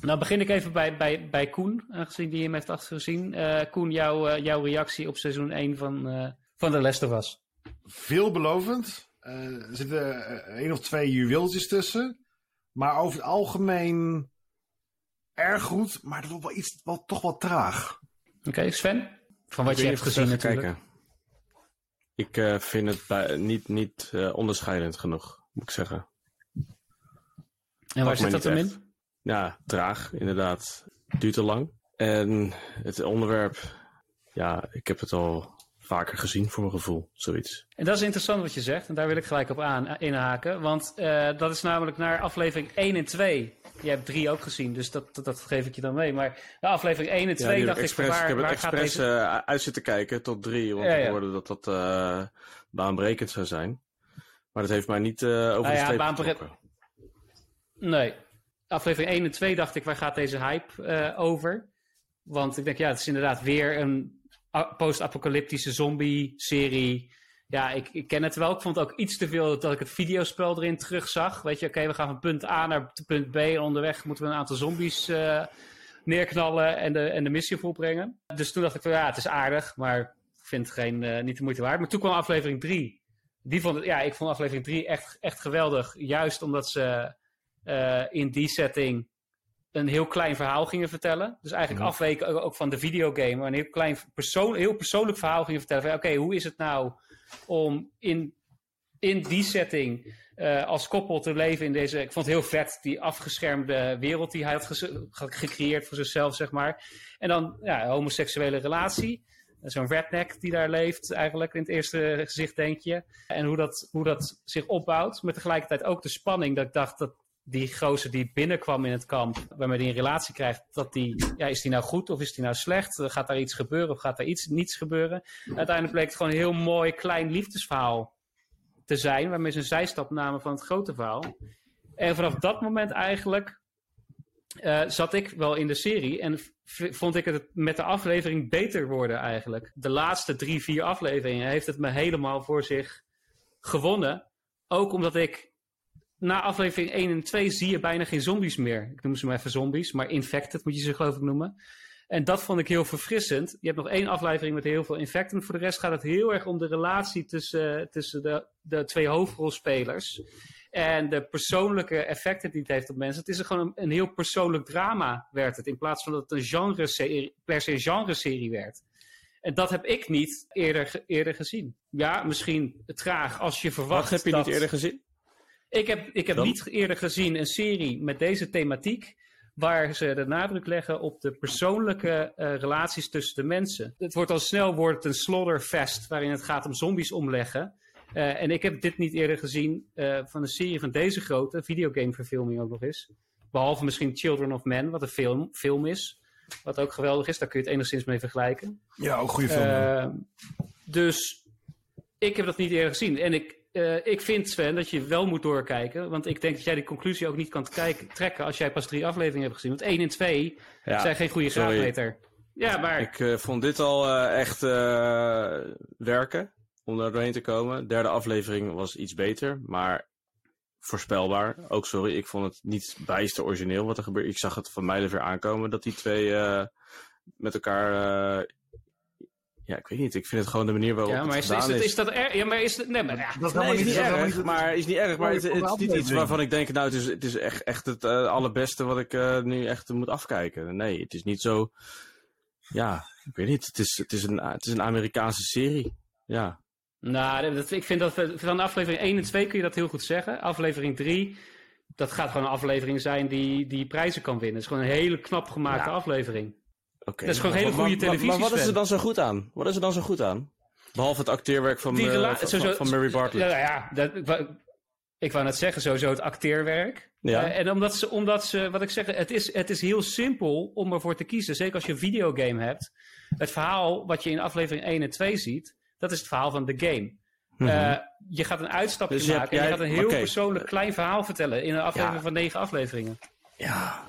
dan begin ik even bij, bij, bij Koen, aangezien die hem heeft afgezien. Eh Koen, jouw, jouw reactie op seizoen 1 van, eh van The Last of Us. veelbelovend. Eh, er zitten eh, één of twee juweeltjes tussen. Maar over het algemeen erg goed. Maar dat wordt wel iets, wel, toch wel traag. Oké, Sven? Van wat je hebt gezien natuurlijk. kijken. Ik eh, vind het bij, niet, niet eh, onderscheidend genoeg, moet ik zeggen. En waar zit dat niet in? Ja, traag, inderdaad. Duurt te lang. En het onderwerp, ja, ik heb het al vaker gezien voor mijn gevoel, zoiets. En dat is interessant wat je zegt, en daar wil ik gelijk op aan, inhaken. Want eh, dat is namelijk naar aflevering 1 en 2. Je hebt 3 ook gezien, dus dat, dat, dat geef ik je dan mee. Maar de aflevering 1 en 2 Ja, die dacht ik, van waar, ik heb het expres deze... eh, uit zitten kijken tot drie, want Ja, ik hoorde dat dat eh, baanbrekend zou zijn. Maar dat heeft mij niet eh, over Nou de streep baanbre-. Nee. Aflevering 1 en 2 dacht ik, waar gaat deze hype eh, over? Want ik denk, ja, het is inderdaad weer een post-apocalyptische zombie-serie. ja, ik, ik ken het wel. Ik vond ook iets te veel dat ik het videospel erin terugzag. Weet je, oké, we gaan van punt A naar punt B. En onderweg moeten we een aantal zombies uh, neerknallen en de, en de missie volbrengen. Dus toen dacht ik van ja, het is aardig, maar ik vind het geen, uh, niet de moeite waard. Maar toen kwam aflevering 3. Die vond, ja, ik vond aflevering 3 echt, echt geweldig. Juist omdat ze uh, in die setting een heel klein verhaal gingen vertellen. Dus eigenlijk Mhm. afweken ook van de videogame. Maar een heel klein persoon, heel persoonlijk verhaal gingen vertellen. Oké, hoe is het nou om in, in die setting eh, als koppel te leven in deze... Ik vond het heel vet, die afgeschermde wereld die hij had ge- gecreëerd voor zichzelf, zeg maar. En dan ja, homoseksuele relatie. Zo'n redneck die daar leeft, eigenlijk in het eerste gezicht denk je. En hoe dat, hoe dat zich opbouwt. Maar tegelijkertijd ook de spanning dat ik dacht dat die gozer die binnenkwam in het kamp, waarmee hij een relatie krijgt, dat die, ja, is die nou goed of is die nou slecht? Gaat daar iets gebeuren of gaat daar iets niets gebeuren? Uiteindelijk bleek het gewoon een heel mooi klein liefdesverhaal te zijn, waarmee ze een zijstap namen van het grote verhaal. En vanaf dat moment eigenlijk eh, zat ik wel in de serie en vond ik het met de aflevering beter worden eigenlijk. De laatste drie, vier afleveringen heeft het me helemaal voor zich gewonnen. Ook omdat ik na aflevering 1 en 2 zie je bijna geen zombies meer. Ik noem ze maar even zombies, maar infected moet je ze geloof ik noemen. En dat vond ik heel verfrissend. Je hebt nog één aflevering met heel veel infected. Voor de rest gaat het heel erg om de relatie tussen, tussen de, de twee hoofdrolspelers. En de persoonlijke effecten die het heeft op mensen. Het is er gewoon een, een heel persoonlijk drama, werd het. In plaats van dat het een genre per se een genre-serie werd. En dat heb ik niet eerder, eerder gezien. Ja, misschien traag als je verwacht. Wat heb je dat... niet eerder gezien? Ik heb, ik heb Dan? niet eerder gezien een serie met deze thematiek. Waar ze de nadruk leggen op de persoonlijke eh, relaties tussen de mensen. Het wordt al snel wordt het een slaughterfest waarin het gaat om zombies omleggen. Eh, en ik heb dit niet eerder gezien eh, van een serie van deze grootte, videogameverfilming ook nog eens. Behalve misschien Children of Men, wat een film, film is. Wat ook geweldig is, daar kun je het enigszins mee vergelijken. Ja, ook goede film. Dus ik heb dat niet eerder gezien. En ik, eh, ik vind, Sven, dat je wel moet doorkijken. Want ik denk dat jij die conclusie ook niet kan trekken als jij pas drie afleveringen hebt gezien. Want één en twee Ja, zijn geen goede sorry. graadmeter. Ja, maar Ik eh, vond dit al eh, echt werken om daar doorheen te komen. Derde aflevering was iets beter, maar voorspelbaar. Ook sorry, ik vond het niet bijster origineel wat er gebeurde. Ik zag het van mijlen weer aankomen dat die twee met elkaar... ja, ik weet niet. Ik vind het gewoon de manier waarop ja, maar het is, is, gedaan dat, is. is dat erg? Ja, maar is het... Nee, maar ja. dat is Nee, is niet, is erg, niet- maar is niet erg. Maar het, het is niet iets waarvan ik denk, nou, het is, het is echt, echt het eh, allerbeste wat ik eh, nu echt moet afkijken. Nee, het is niet zo. Ja, ik weet niet. Het is, het is, een, het is een Amerikaanse serie. Ja. Nou, dat, ik vind dat we- van aflevering 1 en 2 kun je dat heel goed zeggen. Aflevering 3, dat gaat gewoon een aflevering zijn die, die prijzen kan winnen. Het is gewoon een hele knap gemaakte Ja. aflevering. Oké. Dat is gewoon Maar- hele maar- goede maar- Maar, wat is televisie, er dan zo goed aan? Wat is er dan zo goed aan? Behalve het acteerwerk van, eh, van, sowieso- van Mary Bartlett. Ja, ja dat, ik, wou, ik wou net zeggen, sowieso het acteerwerk. Ja. Eh, en omdat ze, omdat ze, wat ik zeg, het is, het is heel simpel om ervoor te kiezen. Zeker als je een videogame hebt. Het verhaal wat je in aflevering 1 en 2 ziet, dat is het verhaal van de game. Mhm. Eh, je gaat een uitstapje Dus maken en je gaat een heel persoonlijk klein verhaal vertellen in een aflevering Ja. van negen afleveringen. Ja.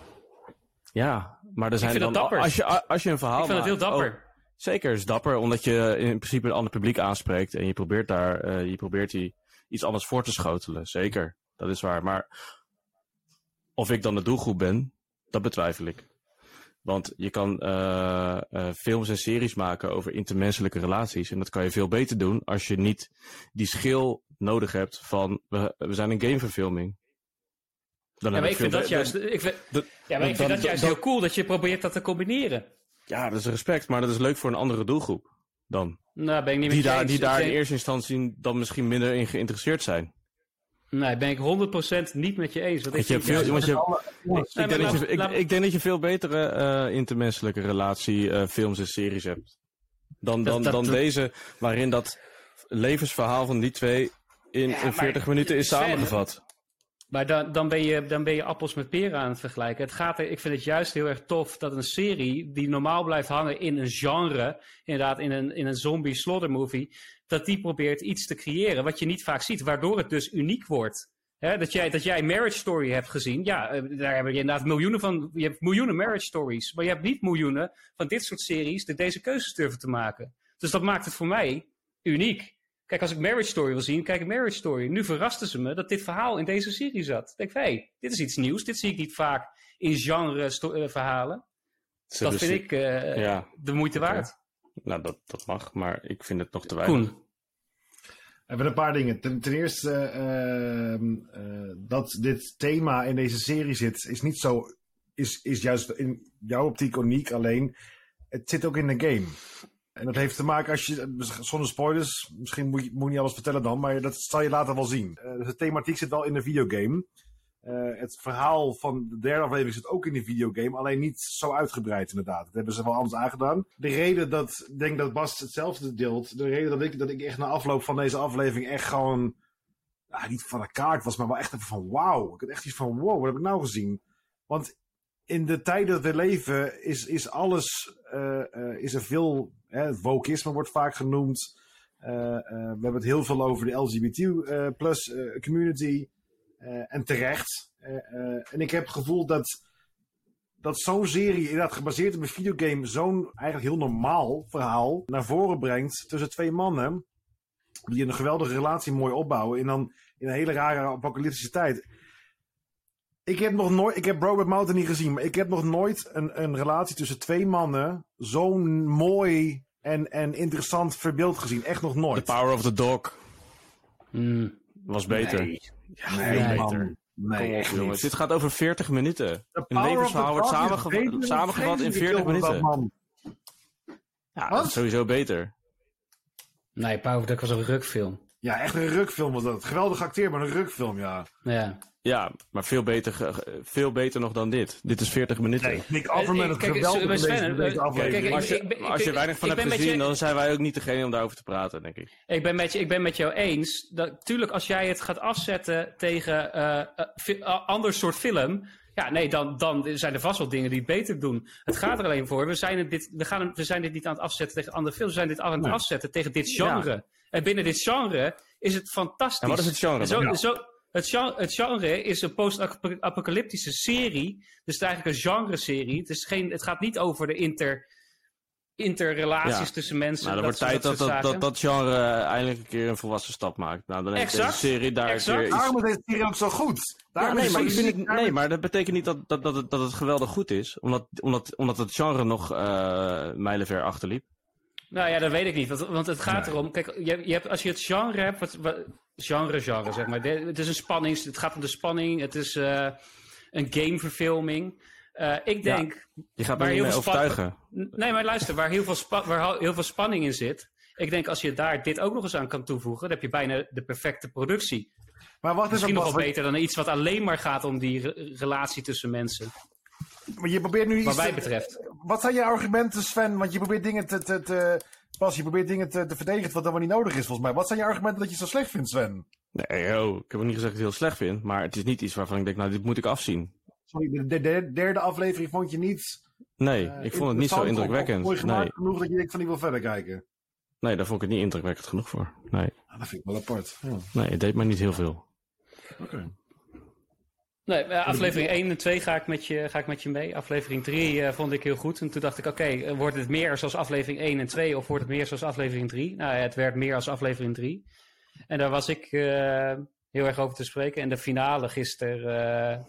Ja, maar er zijn dan... dapper. Als je, als je een verhaal ik vind het heel dapper. Oh, Zeker, is dapper, omdat je in principe een ander publiek aanspreekt en je probeert daar, eh, je probeert die iets anders voor te schotelen. Zeker, dat is waar. Maar of ik dan de doelgroep ben, dat betwijfel ik. Want je kan eh, eh, films en series maken over intermenselijke relaties. En dat kan je veel beter doen als je niet die schil nodig hebt van we, we zijn een gameverfilming. Dan Ja, maar ik vind dat juist, ik vind, dat- ja, maar ik vind dan- dat juist dan- heel cool dat je probeert dat te combineren. Ja, dat is respect, maar dat is leuk voor een andere doelgroep dan. Nou, ben ik niet met Die daar, eens. die daar in eerste instantie dan misschien minder in geïnteresseerd zijn. Nee, ben ik 100% niet met je eens. Want ik denk dat je, veel betere eh, intermenselijke relatie eh, films en series hebt. Dan, dan, dat- dan deze, waarin dat levensverhaal van die twee in, Ja, in maar 40 minuten is samengevat. Maar dan, dan, ben je, dan ben je appels met peren aan het vergelijken. Het gaat er, ik vind het juist heel erg tof dat een serie die normaal blijft hangen in een genre, inderdaad in een, in een zombie slaughter movie, dat die probeert iets te creëren wat je niet vaak ziet, waardoor het dus uniek wordt. Dat, jij, dat jij Marriage Story hebt gezien, ja, eh, daar hebben je inderdaad miljoenen van. Je hebt miljoenen Marriage Stories, maar je hebt niet miljoenen van dit soort series die deze keuzes durven te maken. Dus dat maakt het voor mij uniek. Kijk, als ik Marriage Story wil zien, kijk ik Marriage Story. Nu verrasten ze me dat dit verhaal in deze serie zat. Ik denk, hé, hey, dit is iets nieuws. Dit zie ik niet vaak in genre eh, verhalen. Ze Dat hebben vind ik eh, Ja, de moeite waard. nou dat, dat mag, maar ik vind het nog te weinig. Koen. Even een paar dingen. Ten, ten eerste, ehm, eh, dat dit thema in deze serie zit, is niet zo. Is, is juist in jouw optiek uniek. Alleen, het zit ook in de game. En dat heeft te maken als je. Zonder spoilers, misschien moet je, moet niet alles vertellen dan, maar dat zal je later wel zien. Eh, dus de thematiek zit wel in de videogame. Eh, het verhaal van de derde aflevering zit ook in de videogame, alleen niet zo uitgebreid inderdaad. Dat hebben ze wel anders aangedaan. De reden dat, ik denk dat Bas hetzelfde deelt, de reden dat ik, dat ik echt na afloop van deze aflevering echt gewoon, ja, niet van de kaart was, maar wel echt even van wauw. Ik had echt iets van wow, wat heb ik nou gezien? Want in de tijden dat we leven is, is alles, eh, eh, is er veel, hè, wokisme wordt vaak genoemd. Eh, we hebben het heel veel over de LGBT eh, plus community. En terecht. En ik heb het gevoel dat, dat zo'n serie, inderdaad gebaseerd op een videogame, zo'n eigenlijk heel normaal verhaal naar voren brengt tussen twee mannen. Die een geweldige relatie mooi opbouwen. En dan in een hele rare apocalyptische tijd. Ik heb nog nooit, ik heb Brokeback Mountain niet gezien, maar ik heb nog nooit een, een relatie tussen twee mannen zo mooi en, en interessant verbeeld gezien. Echt nog The nooit. Power of the Dog Hmm. was beter. Nee. Ja, Nee, man. beter. Nee, Kom op, echt jongens. niet. Dit gaat over 40 minuten. The Een Power of levensverhaal the wordt Dog samengevat in vreselijke 40 film van dat minuten. man. Ja, Wat? dat is sowieso beter. Nee, Power of Duck was een rukfilm. Ja, echt een rukfilm was dat. Geweldig acteer, maar een rukfilm, ja. Ja. Ja, maar veel beter, veel beter nog dan dit. Dit is 40 minuten. Nee, Nick Offerman het Kijk, geweldig in Sven, deze, eh, deze kijk, aflevering. ik- als je, ik ben- als je ik- weinig van ik hebt met gezien, je- dan zijn wij ook niet degene om daarover te praten, denk ik. Ik ben, met je, ik ben met jou eens. Dat, tuurlijk, als jij het gaat afzetten tegen eh, eh, eh, ander soort film. Ja, nee, dan, dan zijn er vast wel dingen die het beter doen. Het gaat er alleen voor. We zijn, het dit, we, gaan, we zijn dit niet aan het afzetten tegen andere films. We zijn dit aan het afzetten tegen dit genre. En binnen dit genre is het fantastisch. En wat is het genre En Zo, dan? zo, het, genre, het genre is een post-apocalyptische serie. Dus het is eigenlijk een genre-serie. Het, is geen, het gaat niet over de inter, interrelaties Ja. tussen mensen. Nou, dan wordt tijd dat dat, dat, dat genre eindelijk een keer een volwassen stap maakt. Nou, dan heeft Exact. deze serie daar Exact. iets... Daarom is deze serie ook zo goed. Ja, Daarom nee, is maar, ik nee, maar dat betekent niet dat, dat, dat, het, dat het geweldig goed is. Omdat, omdat, omdat het genre nog eh mijlenver achterliep. Nou ja, dat weet ik niet. Want, want het gaat Nee. erom. Kijk, je, je hebt, als je het genre hebt. Wat, wat- genre, genre zeg maar. De- het is een spanning. Het gaat om de spanning. Het is eh, een gameverfilming. Eh ik Ja. denk. Je gaat me heel veel overtuigen. Nee, maar luister. Waar heel veel, waar heel veel spanning in zit. Ik denk als je daar dit ook nog eens aan kan toevoegen. Dan heb je bijna de perfecte productie. Maar wat is Misschien er nog wel beter dan iets wat alleen maar gaat om die re- relatie tussen mensen. Maar je probeert nu iets Wat mij te- betreft. Wat zijn je argumenten, Sven? Want je probeert dingen te... te, te Bas, je probeert dingen te, te verdedigen wat dan wel niet nodig is, volgens mij. Wat zijn je argumenten dat je het zo slecht vindt, Sven? Nee, yo, ik heb ook niet gezegd dat ik het heel slecht vind. Maar het is niet iets waarvan ik denk, nou, dit moet ik afzien. Sorry, de, de- de derde aflevering vond je niet... Nee, eh, ik vond het niet zo indrukwekkend. Mooi gemaakt Nee, genoeg dat je denkt van, ik wil verder kijken. nee, daar vond ik het niet indrukwekkend genoeg voor. Nee, Ah, dat vind ik wel apart. Ja. nee het deed mij niet heel veel. Oké. Nee, eh, aflevering 1 en 2 ga ik met je, ga ik met je mee. Aflevering 3 eh, vond ik heel goed. En toen dacht ik, oké, eh, wordt het meer zoals aflevering 1 en 2 of wordt het meer zoals aflevering 3? Nou, het werd meer als aflevering 3. En daar was ik heel erg over te spreken. En de finale gisteren, eh,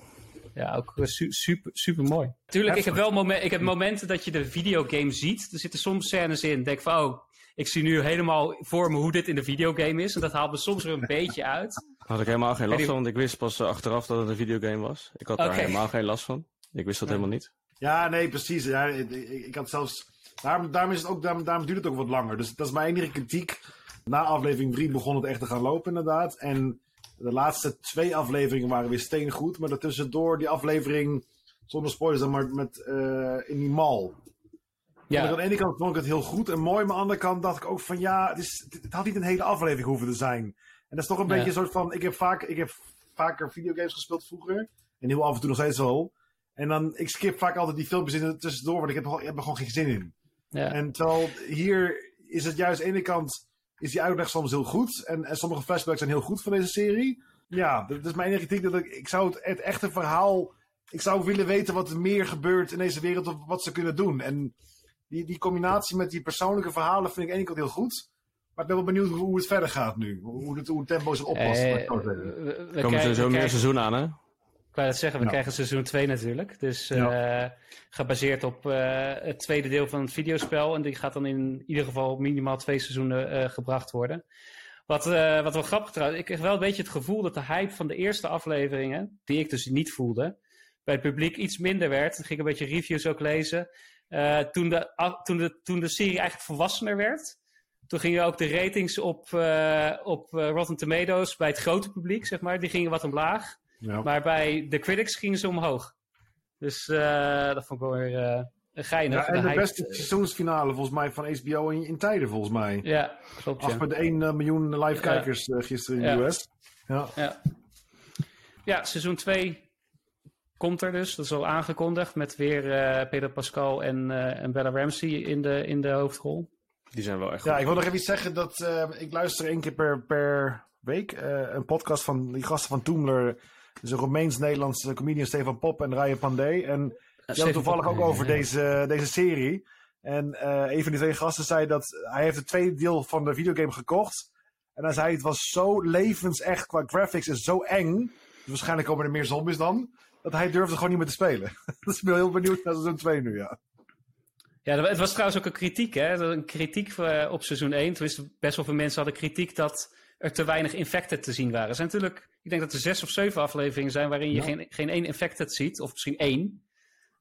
ja, ook su- super, super mooi. Tuurlijk, ik heb wel momen ik heb momenten dat je de videogame ziet. Er zitten soms scènes in. Denk van, oh, ik zie nu helemaal voor me hoe dit in de videogame is. En dat haalt me soms er een beetje uit. Had ik helemaal geen last die- van, want ik wist pas eh, achteraf dat het een videogame was. Ik had daar helemaal geen last van. Ik wist dat helemaal niet. Ja, nee, precies. Ja, ik, had zelfs... Daarom, daarom, is het ook, daarom, daarom duurt het ook wat langer. Dus dat is mijn enige kritiek. Na aflevering 3 begon het echt te gaan lopen, inderdaad. En de laatste twee afleveringen waren weer steengoed. Maar daartussendoor die aflevering, zonder spoilers dan, maar met, eh, in die mal. Ja. En aan de ene kant vond ik het heel goed en mooi. Maar aan de andere kant dacht ik ook van ja, het, is, het, het had niet een hele aflevering hoeven te zijn. Dat is toch een Ja. beetje een soort van... Ik heb, vaak, ik heb vaker videogames gespeeld vroeger. En heel af en toe nog steeds wel. En dan, ik skip vaak altijd die filmpjes in tussendoor, want ik heb, er gewoon- ik heb er gewoon geen zin in. Ja. En terwijl hier is het juist aan de ene kant, is die uitleg soms heel goed. En, en sommige flashbacks zijn heel goed van deze serie. Ja, dat dat is mijn enige kritiek. Dat ik, ik zou het, het echte verhaal, ik zou willen weten wat er meer gebeurt in deze wereld, of wat ze kunnen doen. En die, die combinatie met die persoonlijke verhalen vind ik aan de ene kant heel goed. Maar ik ben wel benieuwd hoe, het verder gaat nu. Hoe het, hoe het tempo zich oppast. Eh, zeggen. we- we Er komen sowieso meer krijgen- seizoen aan, hè? Ik wou het zeggen, we Ja. krijgen seizoen 2 natuurlijk. Dus eh, gebaseerd op eh, het tweede deel van het videospel. En die gaat dan in ieder geval minimaal twee seizoenen eh, gebracht worden. Wat, eh, wat wel grappig trouwens, ik kreeg wel een beetje het gevoel dat de hype van de eerste afleveringen, die ik dus niet voelde, bij het publiek iets minder werd. Ik ging een beetje reviews ook lezen. Eh, toen, de, toen, de, toen de serie eigenlijk volwassener werd, toen gingen ook de ratings op, eh, op eh, Rotten Tomatoes bij het grote publiek, zeg maar, die gingen wat omlaag. Ja. Maar bij de critics gingen ze omhoog. Dus eh, dat vond ik wel weer eh geinig. Ja, en de beste seizoensfinale volgens mij van HBO in, in tijden volgens mij. Ja, klopt. Ja. 8,1 miljoen live Ja. kijkers gisteren in Ja. de US. Ja. Ja. ja, seizoen 2 komt er dus. Dat is al aangekondigd. Met weer Pedro Pascal en, en Bella Ramsey in de, in de hoofdrol. Die zijn wel echt ja, goed. ik wil nog even iets zeggen dat eh, ik luister één keer per, per week eh, een podcast van die gasten van Toomler. Dat is een Roemeens-Nederlandse comedian Stefan Pop en Ryan Pandey. En die hadden toevallig ook over deze, deze serie. En eh, een van die twee gasten zei dat hij heeft het tweede deel van de videogame gekocht. En hij zei het was zo levensecht qua graphics en zo eng. Dus waarschijnlijk komen er meer zombies dan. Dat hij durfde gewoon niet meer te spelen. dus ik ben heel benieuwd naar seizoen 2 nu, ja. Ja, het was trouwens ook een kritiek. Hè? Een kritiek eh, op seizoen 1. Tenminste, best wel veel mensen hadden kritiek dat er te weinig infected te zien waren. Er zijn natuurlijk, ik denk dat er zes of zeven afleveringen zijn waarin je Ja. geen, geen één infected ziet. Of misschien één.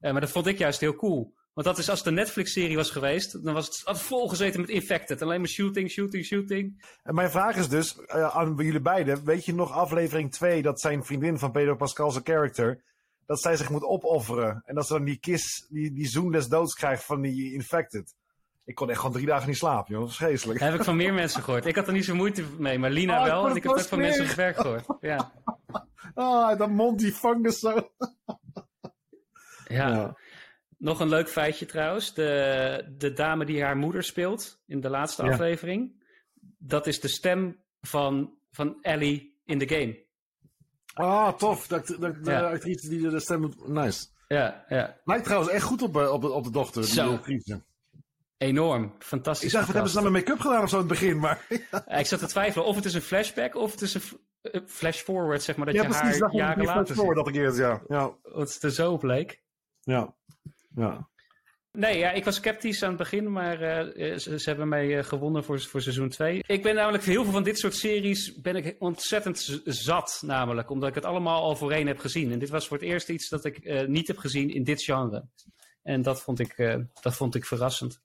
Eh, maar dat vond ik juist heel cool. Want dat is als de Netflix-serie was geweest, dan was het had volgezeten met infected. Alleen maar shooting, shooting, shooting. En mijn vraag is dus eh, aan jullie beiden. Weet je nog aflevering 2 dat zijn vriendin van Pedro Pascal's character... dat zij zich moet opofferen. En dat ze dan die kiss, die, die zoen des doods krijgt van die infected. Ik kon echt gewoon drie dagen niet slapen, joh. Dat is vreselijk. Dat heb ik van meer mensen gehoord. Ik had er niet zo moeite mee, maar Lina Oh, wel. En ik heb het ook van mensen op het smerig. werk gehoord. Ja. Ah, dat mond die fungus zo. Ja. Nog een leuk feitje trouwens. De, de dame die haar moeder speelt in de laatste Ja. aflevering. Dat is de stem van, van Ellie in de game. Ah, tof. Dat, dat, de Ja. actrice die de stem... Nice. Ja, ja. Lijkt trouwens echt goed op, eh, op, de- op de dochter, die Zo. actrice. Enorm. Fantastisch. Ik dacht, wat hebben ze nou met make-up gedaan of zo in het begin, maar... Ja, Ik zat te twijfelen of het is een flashback of het is een eh, flash forward, zeg maar. Dat ja, je precies. haar Dat jaren later ziet. dat ik eerst, ja. Ja. Wat het er zo op leek. Ja. Ja. Nee, ja, ik was sceptisch aan het begin, maar eh, ze, ze hebben mij eh, gewonnen voor, voor seizoen 2. Ik ben namelijk heel veel van dit soort series ben ik ontzettend zat, namelijk, omdat ik het allemaal al voorheen heb gezien. En dit was voor het eerst iets dat ik eh, niet heb gezien in dit genre. En dat vond ik, eh, dat vond ik verrassend.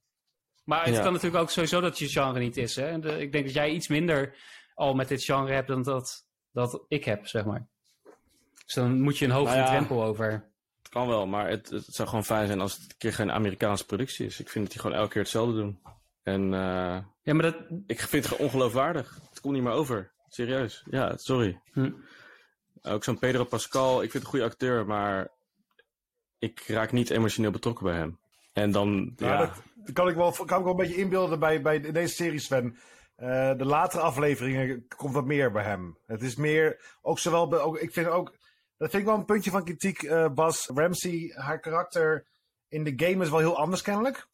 Maar het Ja. kan natuurlijk ook sowieso dat je genre niet is. Hè? En de- ik denk dat jij iets minder al met dit genre hebt dan dat, dat ik heb, zeg maar. Dus dan moet je een hogere Nou ja. drempel over. Kan wel, maar het, het zou gewoon fijn zijn als het een keer geen Amerikaanse productie is. Ik vind dat die gewoon elke keer hetzelfde doen. En eh, Ja, maar dat, ik vind het gewoon ongeloofwaardig. Het komt niet meer over. Serieus. Ja, sorry. Hm. Ook zo'n Pedro Pascal, ik vind het een goede acteur, maar ik raak niet emotioneel betrokken bij hem. En dan, ja, Ja, dat, dat kan ik wel, kan ik wel een beetje inbeelden bij, bij deze serie, Sven. Eh, de latere afleveringen komt wat meer bij hem. Het is meer, ook zowel, ook, ik vind ook, dat vind ik wel een puntje van kritiek, eh, Bas. Ramsey, haar karakter in de game is wel heel anders kennelijk.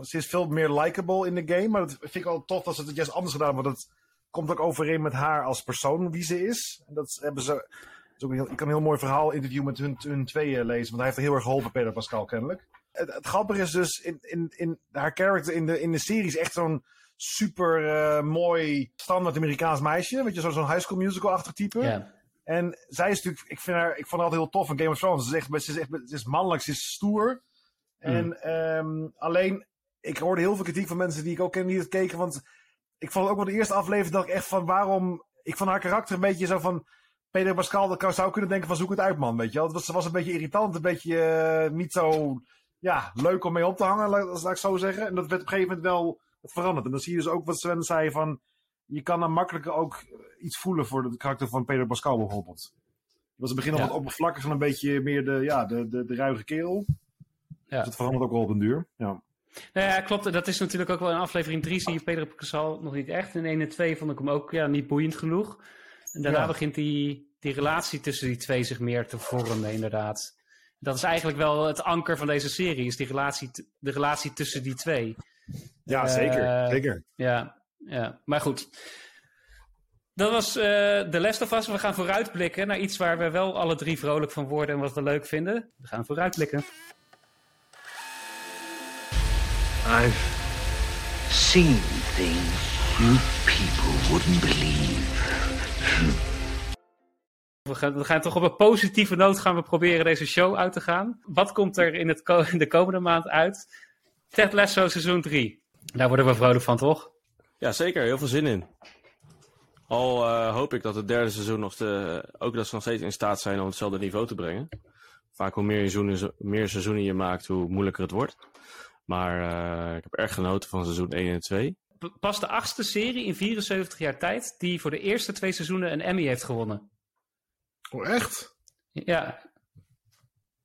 Ze is veel meer likable in de game, maar dat vind ik wel tof dat ze het juist anders gedaan. Want het komt ook overeen met haar als persoon, wie ze is. En dat hebben ze, dat ik kan een heel mooi verhaal interview met hun, hun tweeën lezen, want hij heeft er heel erg geholpen, Pedro Pascal kennelijk. Het, grappige is dus, in, in, in haar character in de, in de serie is echt zo'n super eh, mooi standaard Amerikaans meisje. Weet je, zo- zo'n high school musical-achtig type. En zij is natuurlijk, ik vind haar, ik vond haar altijd heel tof in Game of Thrones. Ze is echt, ze is, echt, ze is mannelijk, ze is stoer. En ehm, alleen, ik hoorde heel veel kritiek van mensen die ik ook ken die het keken. Want ik vond ook wel de eerste aflevering dacht ik echt van waarom. Ik vond haar karakter een beetje zo van. Pedro Pascal dat zou kunnen denken van zoek het uit man, weet je wel. Ze was een beetje irritant, een beetje eh, niet zo ja, leuk om mee op te hangen, laat, laat ik zo zeggen. En dat werd op een gegeven moment wel veranderd. En dan zie je dus ook wat Sven zei van, je kan dan makkelijker ook iets voelen voor het karakter van Pedro Pascal bijvoorbeeld. Het was in het begin nog Ja. wat oppervlakkig van een beetje meer de, ja, de, de, de ruige kerel. Ja. Dus het verandert ook wel op een duur. Ja. Nou ja, klopt. Dat is natuurlijk ook wel in aflevering 3 zie je Pedro Pascal nog niet echt. In 1 en 2 vond ik hem ook ja, niet boeiend genoeg. En daarna Ja. begint die, die relatie tussen die twee zich meer te vormen, inderdaad. Dat is eigenlijk wel het anker van deze serie, is die relatie, de relatie tussen die twee. Ja, Eh, zeker. zeker. Ja, Ja, maar goed. Dat was eh The Last of Us. We gaan vooruitblikken naar iets waar we wel alle drie vrolijk van worden en wat we leuk vinden. We gaan vooruitblikken. I've seen things you people wouldn't believe. We gaan, we gaan toch op een positieve noot gaan we proberen deze show uit te gaan. Wat komt er in, het in de komende maand uit? Ted Lasso seizoen 3. Daar worden we vrolijk van, toch? Ja, zeker. Heel veel zin in. Al eh, hoop ik dat het derde seizoen nog de, ook dat ze nog steeds in staat zijn om hetzelfde niveau te brengen. Vaak hoe meer, seizoenen, meer seizoenen je maakt, hoe moeilijker het wordt. Maar eh, ik heb erg genoten van seizoen 1 en 2. P- Pas de achtste serie in 74 jaar tijd die voor de eerste twee seizoenen een Emmy heeft gewonnen. Oh, echt? Ja.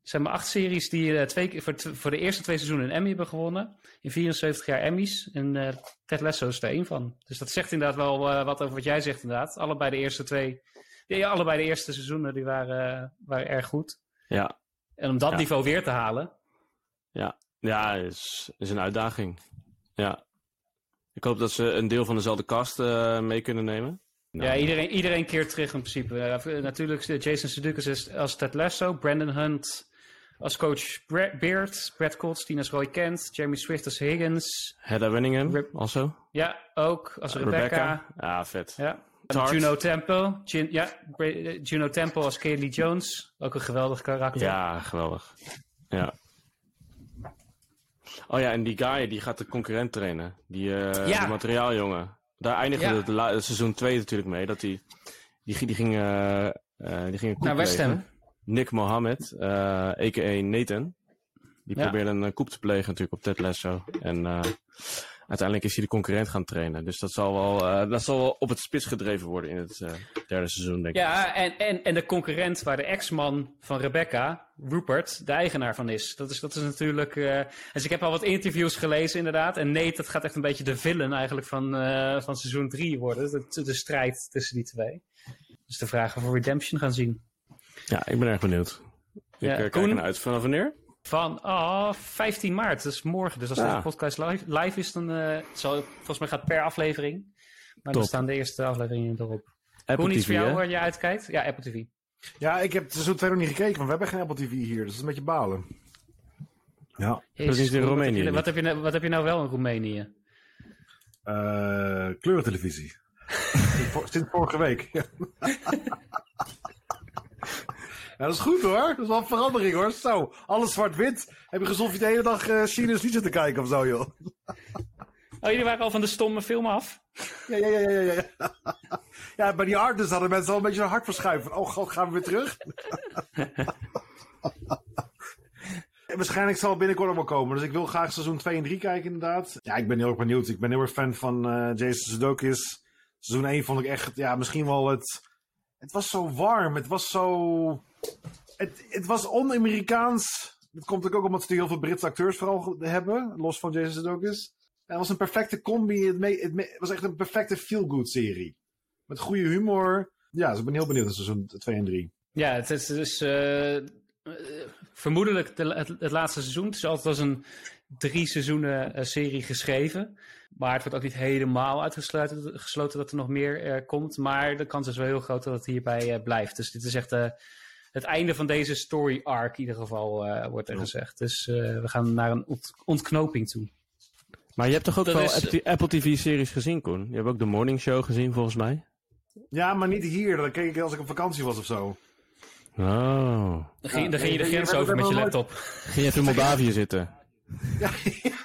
Zijn maar acht series die eh, twee, keer- voor, voor de eerste twee seizoenen een Emmy hebben gewonnen. In 74 jaar Emmys. En eh, Ted Lasso is er één van. Dus dat zegt inderdaad wel eh, wat over wat jij zegt inderdaad. Allebei de eerste twee... Ja, allebei de eerste seizoenen die waren, waren erg goed. Ja, En om dat Ja. niveau weer te halen... ja. Ja, is, is een uitdaging. Ja. Ik hoop dat ze een deel van dezelfde cast mee kunnen nemen. Ja, Nou, iedereen, iedereen keert terug in principe. Ja, natuurlijk Jason Sudeikis is als Ted Lasso, Brandon Hunt als coach Bra- Beard, Brad Goldstein als Roy Kent, Jeremy Swift als Higgins. Hedda Winningham, Rip- also. Ja, ook als Rebecca. Ja, vet. Ja. Juno Temple. Ja, eh, Juno Temple als Kaylee Jones. Ook een geweldig karakter. Ja, geweldig. Ja. Oh ja, en die guy die gaat de concurrent trainen. Die, eh Ja. die materiaaljongen. Daar eindigde Ja. het seizoen 2 natuurlijk mee. Dat die, die, die ging, eh, die ging een Naar West. Ham. Nick Mohammed, eh a.k.a. Nathan. Die Ja. probeerde een koep te plegen natuurlijk op Ted Lasso. En eh, uiteindelijk is hij de concurrent gaan trainen. Dus dat zal wel, eh, dat zal wel op het spits gedreven worden in het eh, derde seizoen, denk ik. Ja, en, en, en de concurrent waar de ex-man van Rebecca, Rupert, de eigenaar van is. Dat is, dat is natuurlijk. eh, dus ik heb al wat interviews gelezen, inderdaad. En Nate, dat gaat echt een beetje de villain eigenlijk van, eh, van seizoen 3 worden. De, de strijd tussen die twee. Dus de of we Redemption gaan zien. Ja, ik ben erg benieuwd. Ik Ja, eh, kijk Koen? ernaar uit. Vanaf wanneer? Van ah 15 maart, dus morgen. Dus als Ja. deze podcast live, live is, dan eh, zal, volgens mij gaat het per aflevering. Maar dan Top. staan de eerste afleveringen erop. Apple Koen, iets TV, voor jou hè? waar je uitkijkt? Ja, Apple TV. Ja, ik heb seizoen 2 nog niet gekeken, want we hebben geen Apple TV hier. Dus dat is een beetje balen. Ja. Jezus, niet in Roemenië Wat heb, je, niet? wat, heb je, nou- wat heb je nou wel in Roemenië? Eh kleurentelevisie. vor- sinds vorige week. Ja, dat is goed hoor. Dat is wel een verandering hoor. Zo, alles zwart-wit. Heb je gezocht je de hele dag eh Chine's niet zitten kijken of zo joh? Oh, jullie waren al van de stomme film af? Ja, ja, ja, ja, ja. Ja, ja bij die artists hadden mensen al een beetje een hart verschuiven. Van, oh god, gaan we weer terug? Waarschijnlijk zal het binnenkort wel komen. Dus ik wil graag seizoen 2 en 3 kijken inderdaad. Ja, ik ben heel erg benieuwd. Ik ben heel erg fan van eh, Jason Sudeikis. Seizoen 1 vond ik echt, ja, misschien wel het... Het was zo warm. Het was zo... Het, het was on-Amerikaans. Dat komt ook omdat ze heel veel Britse acteurs vooral hebben. Los van Jason Sudeikis. Het was een perfecte combi. Het, het, was echt een perfecte feel-good serie. Met goede humor. Ja, dus ik ben heel benieuwd naar seizoen 2 en 3. Ja, het is dus vermoedelijk de, het, laatste seizoen. Het is altijd als een drie seizoenen eh, serie geschreven. Maar het wordt ook niet helemaal uitgesloten gesloten dat er nog meer komt. Maar de kans is wel heel groot dat het hierbij blijft. Dus dit is echt het einde van deze story arc in ieder geval, eh, wordt er Ja. gezegd. Dus eh, we gaan naar een ont- ontknoping toe. Maar je hebt toch ook Dat wel is- Apple- TV-series gezien, Koen? Je hebt ook de Morning Show gezien, volgens mij. Ja, maar niet hier. Dat keek ik als ik op vakantie was of zo. Oh. Dan ging, Ja, dan ging je de grens over met je laptop. Ging je even in Moldavië zitten?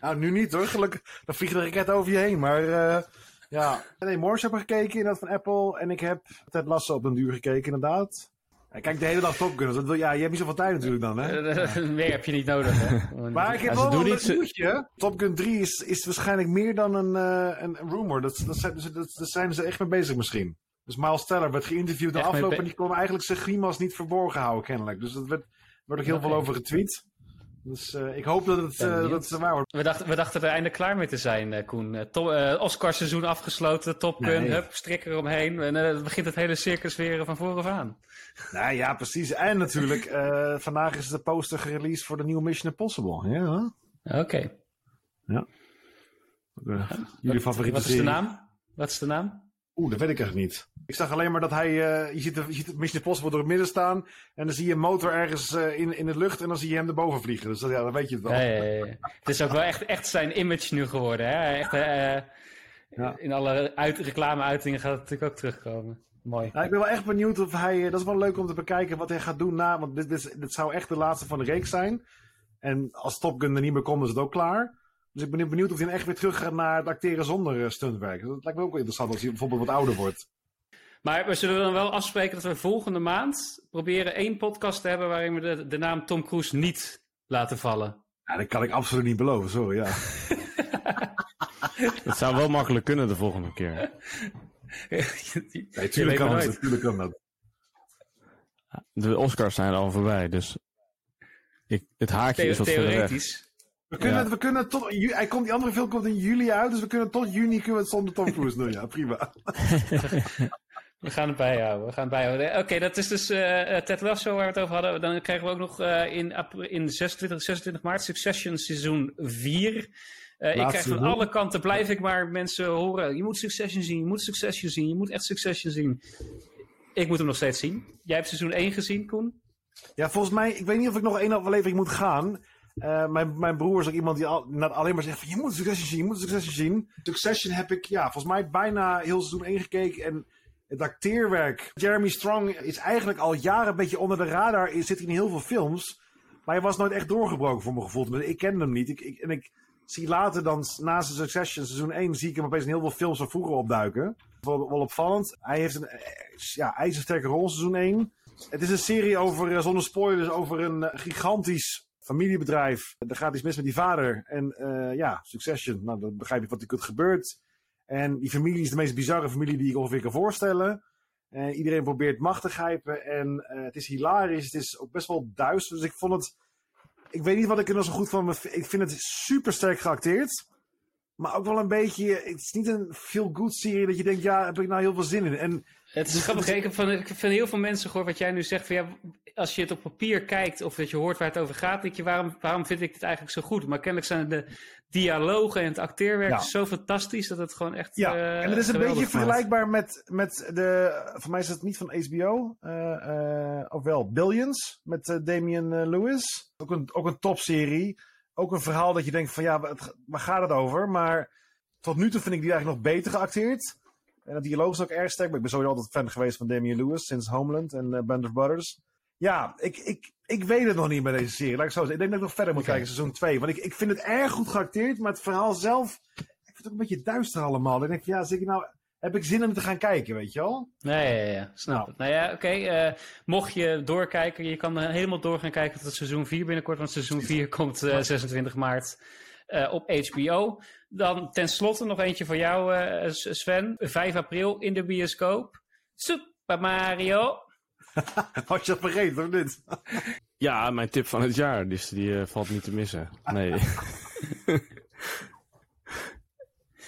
Nou, nu niet hoor. Gelukkig. Dan vliegen de raketten over je heen. Maar eh, ja. Nee, Morse heb ik gekeken. Inderdaad van Apple. En ik heb Ted Lasso op den duur gekeken inderdaad. Kijk de hele dag Top Gun. Dat wil, ja, je hebt niet zoveel tijd natuurlijk dan hè. Eh, Meer heb je niet nodig. Hè? Maar ik heb wel een nieuwtje. Top Gun 3 is, is waarschijnlijk meer dan een, eh, een, rumor. Dat, dat, zijn, dat, dat zijn ze echt mee bezig misschien. Dus Miles Teller werd geïnterviewd de afloop en die kon eigenlijk zijn grimas niet verborgen houden kennelijk. Dus dat werd, werd ook heel veel over getweet. Dus eh, ik hoop dat het, eh, dat het waar wordt. We dachten, we dachten er eindelijk klaar mee te zijn, eh, Koen. Eh, eh, Oscarseizoen afgesloten, Top Gun, Nee. hup, strik eromheen. En eh, dan begint het hele circus weer eh, van vooraf aan. Nou ja, precies. En natuurlijk, eh, vandaag is de poster gereleased voor de nieuwe Mission Impossible. Ja. Oké. Ja. Jullie favoriete Wat is de naam? Wat is de naam? Oeh, dat weet ik echt niet. Ik zag alleen maar dat hij, eh, je, ziet de, je ziet Mission Impossible door het midden staan. En dan zie je een motor ergens in, in de lucht en dan zie je hem erboven vliegen. Dus dat, ja, dan weet je het wel. Ja, ja, ja, ja. Het is ook wel echt, echt zijn image nu geworden. Hè? Echt. In alle uit, reclame-uitingen gaat het natuurlijk ook terugkomen. Mooi. Nou, ik ben wel echt benieuwd of hij. eh, Dat is wel leuk om te bekijken wat hij gaat doen na. Want dit, dit, dit zou echt de laatste van de reeks zijn. En als Top Gun er niet meer komt, is het ook klaar. Dus ik ben benieuwd of hij echt weer terug gaat naar het acteren zonder eh, stuntwerk. Dat lijkt me ook wel interessant als hij bijvoorbeeld wat ouder wordt. Maar we zullen dan wel afspreken dat we volgende maand proberen één podcast te hebben waarin we de, de naam Tom Cruise niet laten vallen. Ja, dat kan ik absoluut niet beloven, sorry. Ja. Het zou wel makkelijk kunnen de volgende keer. Nee, Je tuurlijk weet kan. Natuurlijk kan dat. De Oscars zijn al voorbij, dus ik, het haakje Theo- is wat theoretisch. We kunnen, Ja. we kunnen tot. Hij komt, die andere film komt in juli uit, dus we kunnen tot juni kunnen we het zonder Tom Cruise doen. Ja, prima. We gaan het bijhouden. We gaan het bijhouden. Oké, dat is dus eh, eh, Ted Lasso waar we het over hadden. Dan krijgen we ook nog eh, in, april- in 26, 26 maart Succession seizoen 4. Eh, ik krijg van alle kanten, blijf ik maar mensen horen. Je moet Succession zien, je moet Succession zien, je moet echt Succession zien. Ik moet hem nog steeds zien. Jij hebt seizoen 1 gezien, Koen? Ja, volgens mij, ik weet niet of ik nog één aflevering moet gaan. Eh, mijn, mijn broer is ook iemand die al, net alleen maar zegt van je moet Succession zien, je moet Succession zien. Succession heb ik, ja, volgens mij bijna heel seizoen 1 gekeken en het acteerwerk. Jeremy Strong is eigenlijk al jaren een beetje onder de radar, Hij zit in heel veel films. Maar hij was nooit echt doorgebroken voor mijn gevoel. Ik kende hem niet. Ik, ik, en ik zie later dan, na zijn Succession seizoen 1, zie ik hem opeens in heel veel films van vroeger opduiken. Wel, wel opvallend. Hij heeft een eh, ja, ijzersterke rol seizoen 1. Het is een serie over, eh, zonder spoilers, over een eh, gigantisch familiebedrijf. Er gaat iets mis met die vader. En ja, Succession. Nou, dan begrijp je wat er gebeurt. En die familie is de meest bizarre familie die ik ongeveer kan voorstellen. Eh, iedereen probeert macht te grijpen. En het is hilarisch. Het is ook best wel duister. Dus ik vond het... Ik weet niet wat ik er nog zo goed van... Ik vind het super sterk geacteerd. Maar ook wel een beetje... Het is niet een feel-good serie dat je denkt... Ja, heb ik nou heel veel zin in. En Het is grappig. Ik heb van, van heel veel mensen gehoord wat jij nu zegt. Van, ja, als je het op papier kijkt of dat je hoort waar het over gaat, denk je, waarom, waarom vind ik dit eigenlijk zo goed? Maar kennelijk zijn de dialogen en het acteerwerk Ja. zo fantastisch dat het gewoon echt. Ja, eh, en het is een beetje vergelijkbaar met, met de. Voor mij is het niet van HBO. eh eh, of wel Billions met Damian Lewis. Ook een, ook een topserie. Ook een verhaal dat je denkt: van ja, wat, waar gaat het over? Maar tot nu toe vind ik die eigenlijk nog beter geacteerd. En de dialoog is ook erg sterk. Maar ik ben sowieso altijd fan geweest van Damian Lewis sinds Homeland en Band of Brothers. Ja, ik, ik, ik weet het nog niet bij deze serie. Laat ik zo zeggen. Ik denk dat ik nog verder moet kijken, seizoen 2. Want ik, ik vind het erg goed geacteerd, maar het verhaal zelf. Ik vind het ook een beetje duister allemaal. Dan denk ik, ja, zeg ik nou, heb ik zin om te gaan kijken, weet je wel? Nee, ja, ja, snap Nou. het. Nou ja, oké. eh, mocht je doorkijken, je kan eh, helemaal door gaan kijken tot seizoen 4 binnenkort. Want seizoen 4 komt eh, 26 maart op HBO. Dan tenslotte nog eentje voor jou, Sven. 5 april in de bioscoop. Super Mario. Had je dat vergeten of niet? Ja, mijn tip van het jaar, dus die eh, valt niet te missen. Nee.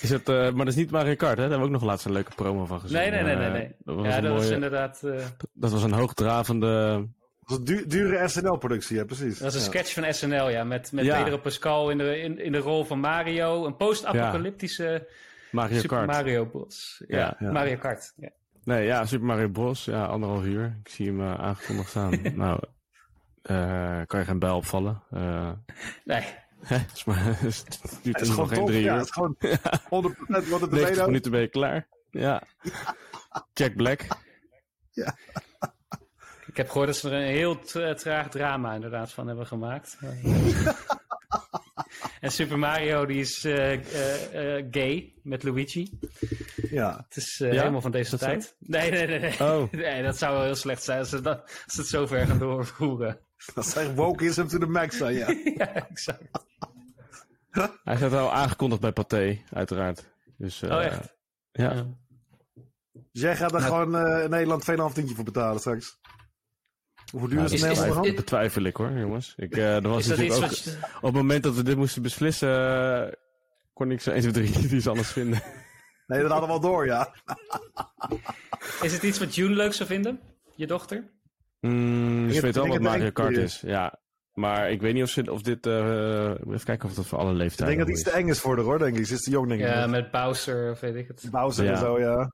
is het, eh, maar dat is niet Mario Kart, hè? Daar hebben we ook nog laatst een leuke promo van gezien. Nee, nee, nee, nee. Eh, nee. dat was ja, een dat was inderdaad. eh, dat was een hoogdravende... Dat was een du- dure SNL-productie, ja, precies. dat was een Ja. sketch van SNL, ja. Met, met Ja. Pedro Pascal in de, in, in de rol van Mario. Een post-apocalyptische Mario Super Kart. Mario Bros. Ja, Ja, ja. Mario Kart. Ja. Nee, ja, Super Mario Bros. Ja, anderhalf uur. Ik zie hem eh, aangekondigd staan. nou, eh, kan je geen bijl opvallen. Eh Nee, hè, is maar, het duurt Het is nog gewoon geen top, drie ja. uur. Het is gewoon 100% wat het 90 erbij minuten ben je klaar. Ja. Jack Black. Ik heb gehoord dat ze er een heel tra- traag drama inderdaad van hebben gemaakt. En Super Mario die is eh, eh, eh, gay met Luigi. Ja. Het is eh, Ja? helemaal van deze zo? tijd. Nee, nee, nee. Nee. Oh. nee, dat zou wel heel slecht zijn als ze, dat, als ze het zo ver gaan doorvoeren. Dat is echt wokeism to the max, zijn, ja. ja, exact. Hij staat al aangekondigd bij Pathé, uiteraard. Dus, eh, Oh, echt? Ja. Ja. Dus jij gaat er gewoon eh, in Nederland 2,5 tientje voor betalen straks. Hoeveel duur is het is- dan? Betwijfel ik hoor, jongens. Ik, eh, er was Is dat natuurlijk ook, je- Op het moment dat we dit moesten beslissen, eh, kon ik zo 1, 2, 3 iets anders vinden. Nee, dat hadden we al door, ja. Is het iets wat June leuk zou vinden? Je dochter? Mm, Ik ze weet wel ik wat Mario Kart is. Ja, Maar ik weet niet of, ze, of dit... eh, ik moet even kijken of dat voor alle Ik leeftijden denk dat iets te eng is voor haar hoor, denk ik. Ze is te jong, denk ik. Ja, met Bowser of weet ik het. Bowser Ja. en zo, ja.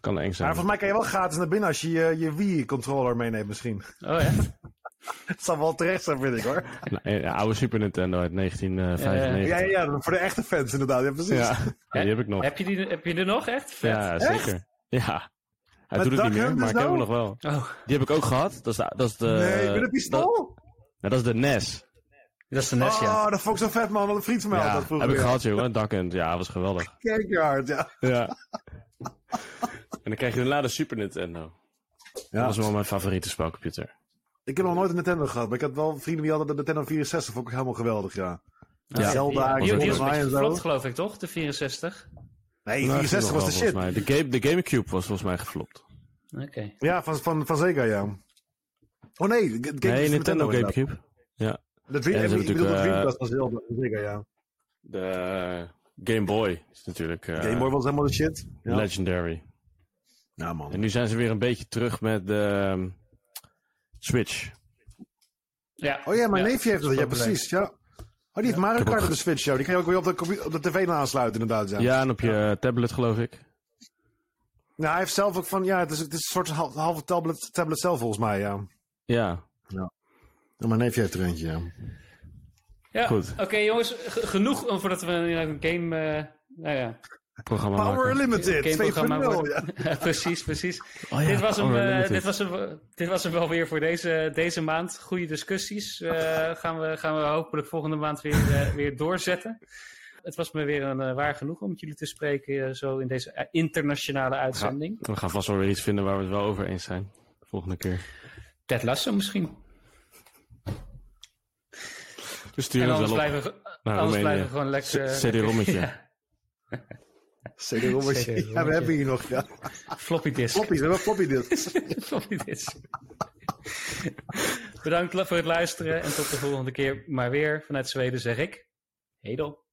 Kan eng zijn. Maar volgens mij kan je wel gratis naar binnen als je je, je Wii-controller meeneemt misschien. Oh ja? Het zal wel terecht zijn, vind ik hoor. Nou, ja, oude Super Nintendo uit 1995. Ja, ja, ja, voor de echte fans inderdaad. Ja, precies. Ja, ja, die heb ik nog. Heb je, die, heb je er nog echt? Vet. Ja, zeker. Ja. Hij Met doet het niet meer, maar en ik heb hem zo? nog wel. Oh, Die heb ik ook gehad. Dat is de, dat is de, nee, met een Dat, pistool? ja, dat is de NES. dat is de NES, ja. Oh, dat vond ik zo vet, man. Dat een vriend van mij Ja, altijd vroeger. heb ik gehad, jongen. Duck Hunt. Ja, dat was geweldig. Kerkhard, ja. Ja. en dan krijg je daarna de Super Nintendo. Dat ja. was wel mijn favoriete spelcomputer. Ik heb nog nooit een Nintendo gehad, maar ik had wel vrienden die hadden de Nintendo 64. Vond ik helemaal geweldig, ja. Ja. Zelda, Die, die, die was een GoldenEye beetje en zo. geflopt, geloof ik, toch? De 64. Nee, Nou, 64 was de shit. mij. De, game, de GameCube was volgens mij geflopt. Oké. Ja, van, van, van Sega, ja. Oh nee, de, de, nee, Nintendo. GameCube. Ja. De Dream, Ja, ik bedoel de natuurlijk, Dreamcast van Zelda, van Sega, ja. De eh, Game Boy is natuurlijk eh, Game Boy was helemaal de shit. Ja, legendary. Ja man. En nu zijn ze weer een beetje terug met de ehm, Switch. Ja. Oh ja, mijn Ja, neefje heeft dat, ja precies, ja. Oh, die heeft Mario Kart op de Switch, joh. Die kan je ook weer op de, op de tv aansluiten, inderdaad, ja. Ja, en op je tablet geloof ik. Nou, hij heeft zelf ook van, ja, het is, het is een soort hal- halve tablet, tablet zelf volgens mij, ja. Ja, En mijn neefje heeft er eentje, ja. Ja, Goed. oké jongens, genoeg om voordat we een game, eh, nou ja, programma Power maken. Limited, 2.0, gameprogramma ja. worden. Ja, precies, precies. Oh ja, dit, was hem, eh, dit, was hem, dit was hem wel weer voor deze, deze maand. Goede discussies eh, gaan, we, gaan we hopelijk volgende maand weer, eh, weer doorzetten. Het was me weer een waar genoeg om met jullie te spreken, zo in deze internationale uitzending. We gaan vast wel weer iets vinden waar we het wel over eens zijn. De volgende keer. Ted Lasso misschien. Dus stuur en het anders wel op blijven, we- naar anders Roemenië. blijven we gewoon lekker... CD-rommetje. CD-rommetje. Ja, we hebben hier nog, ja. floppy disk. Floppies, we hebben floppy disks. Floppy disk. Bedankt voor het luisteren en tot de volgende keer maar weer vanuit Zweden zeg ik. Hedel.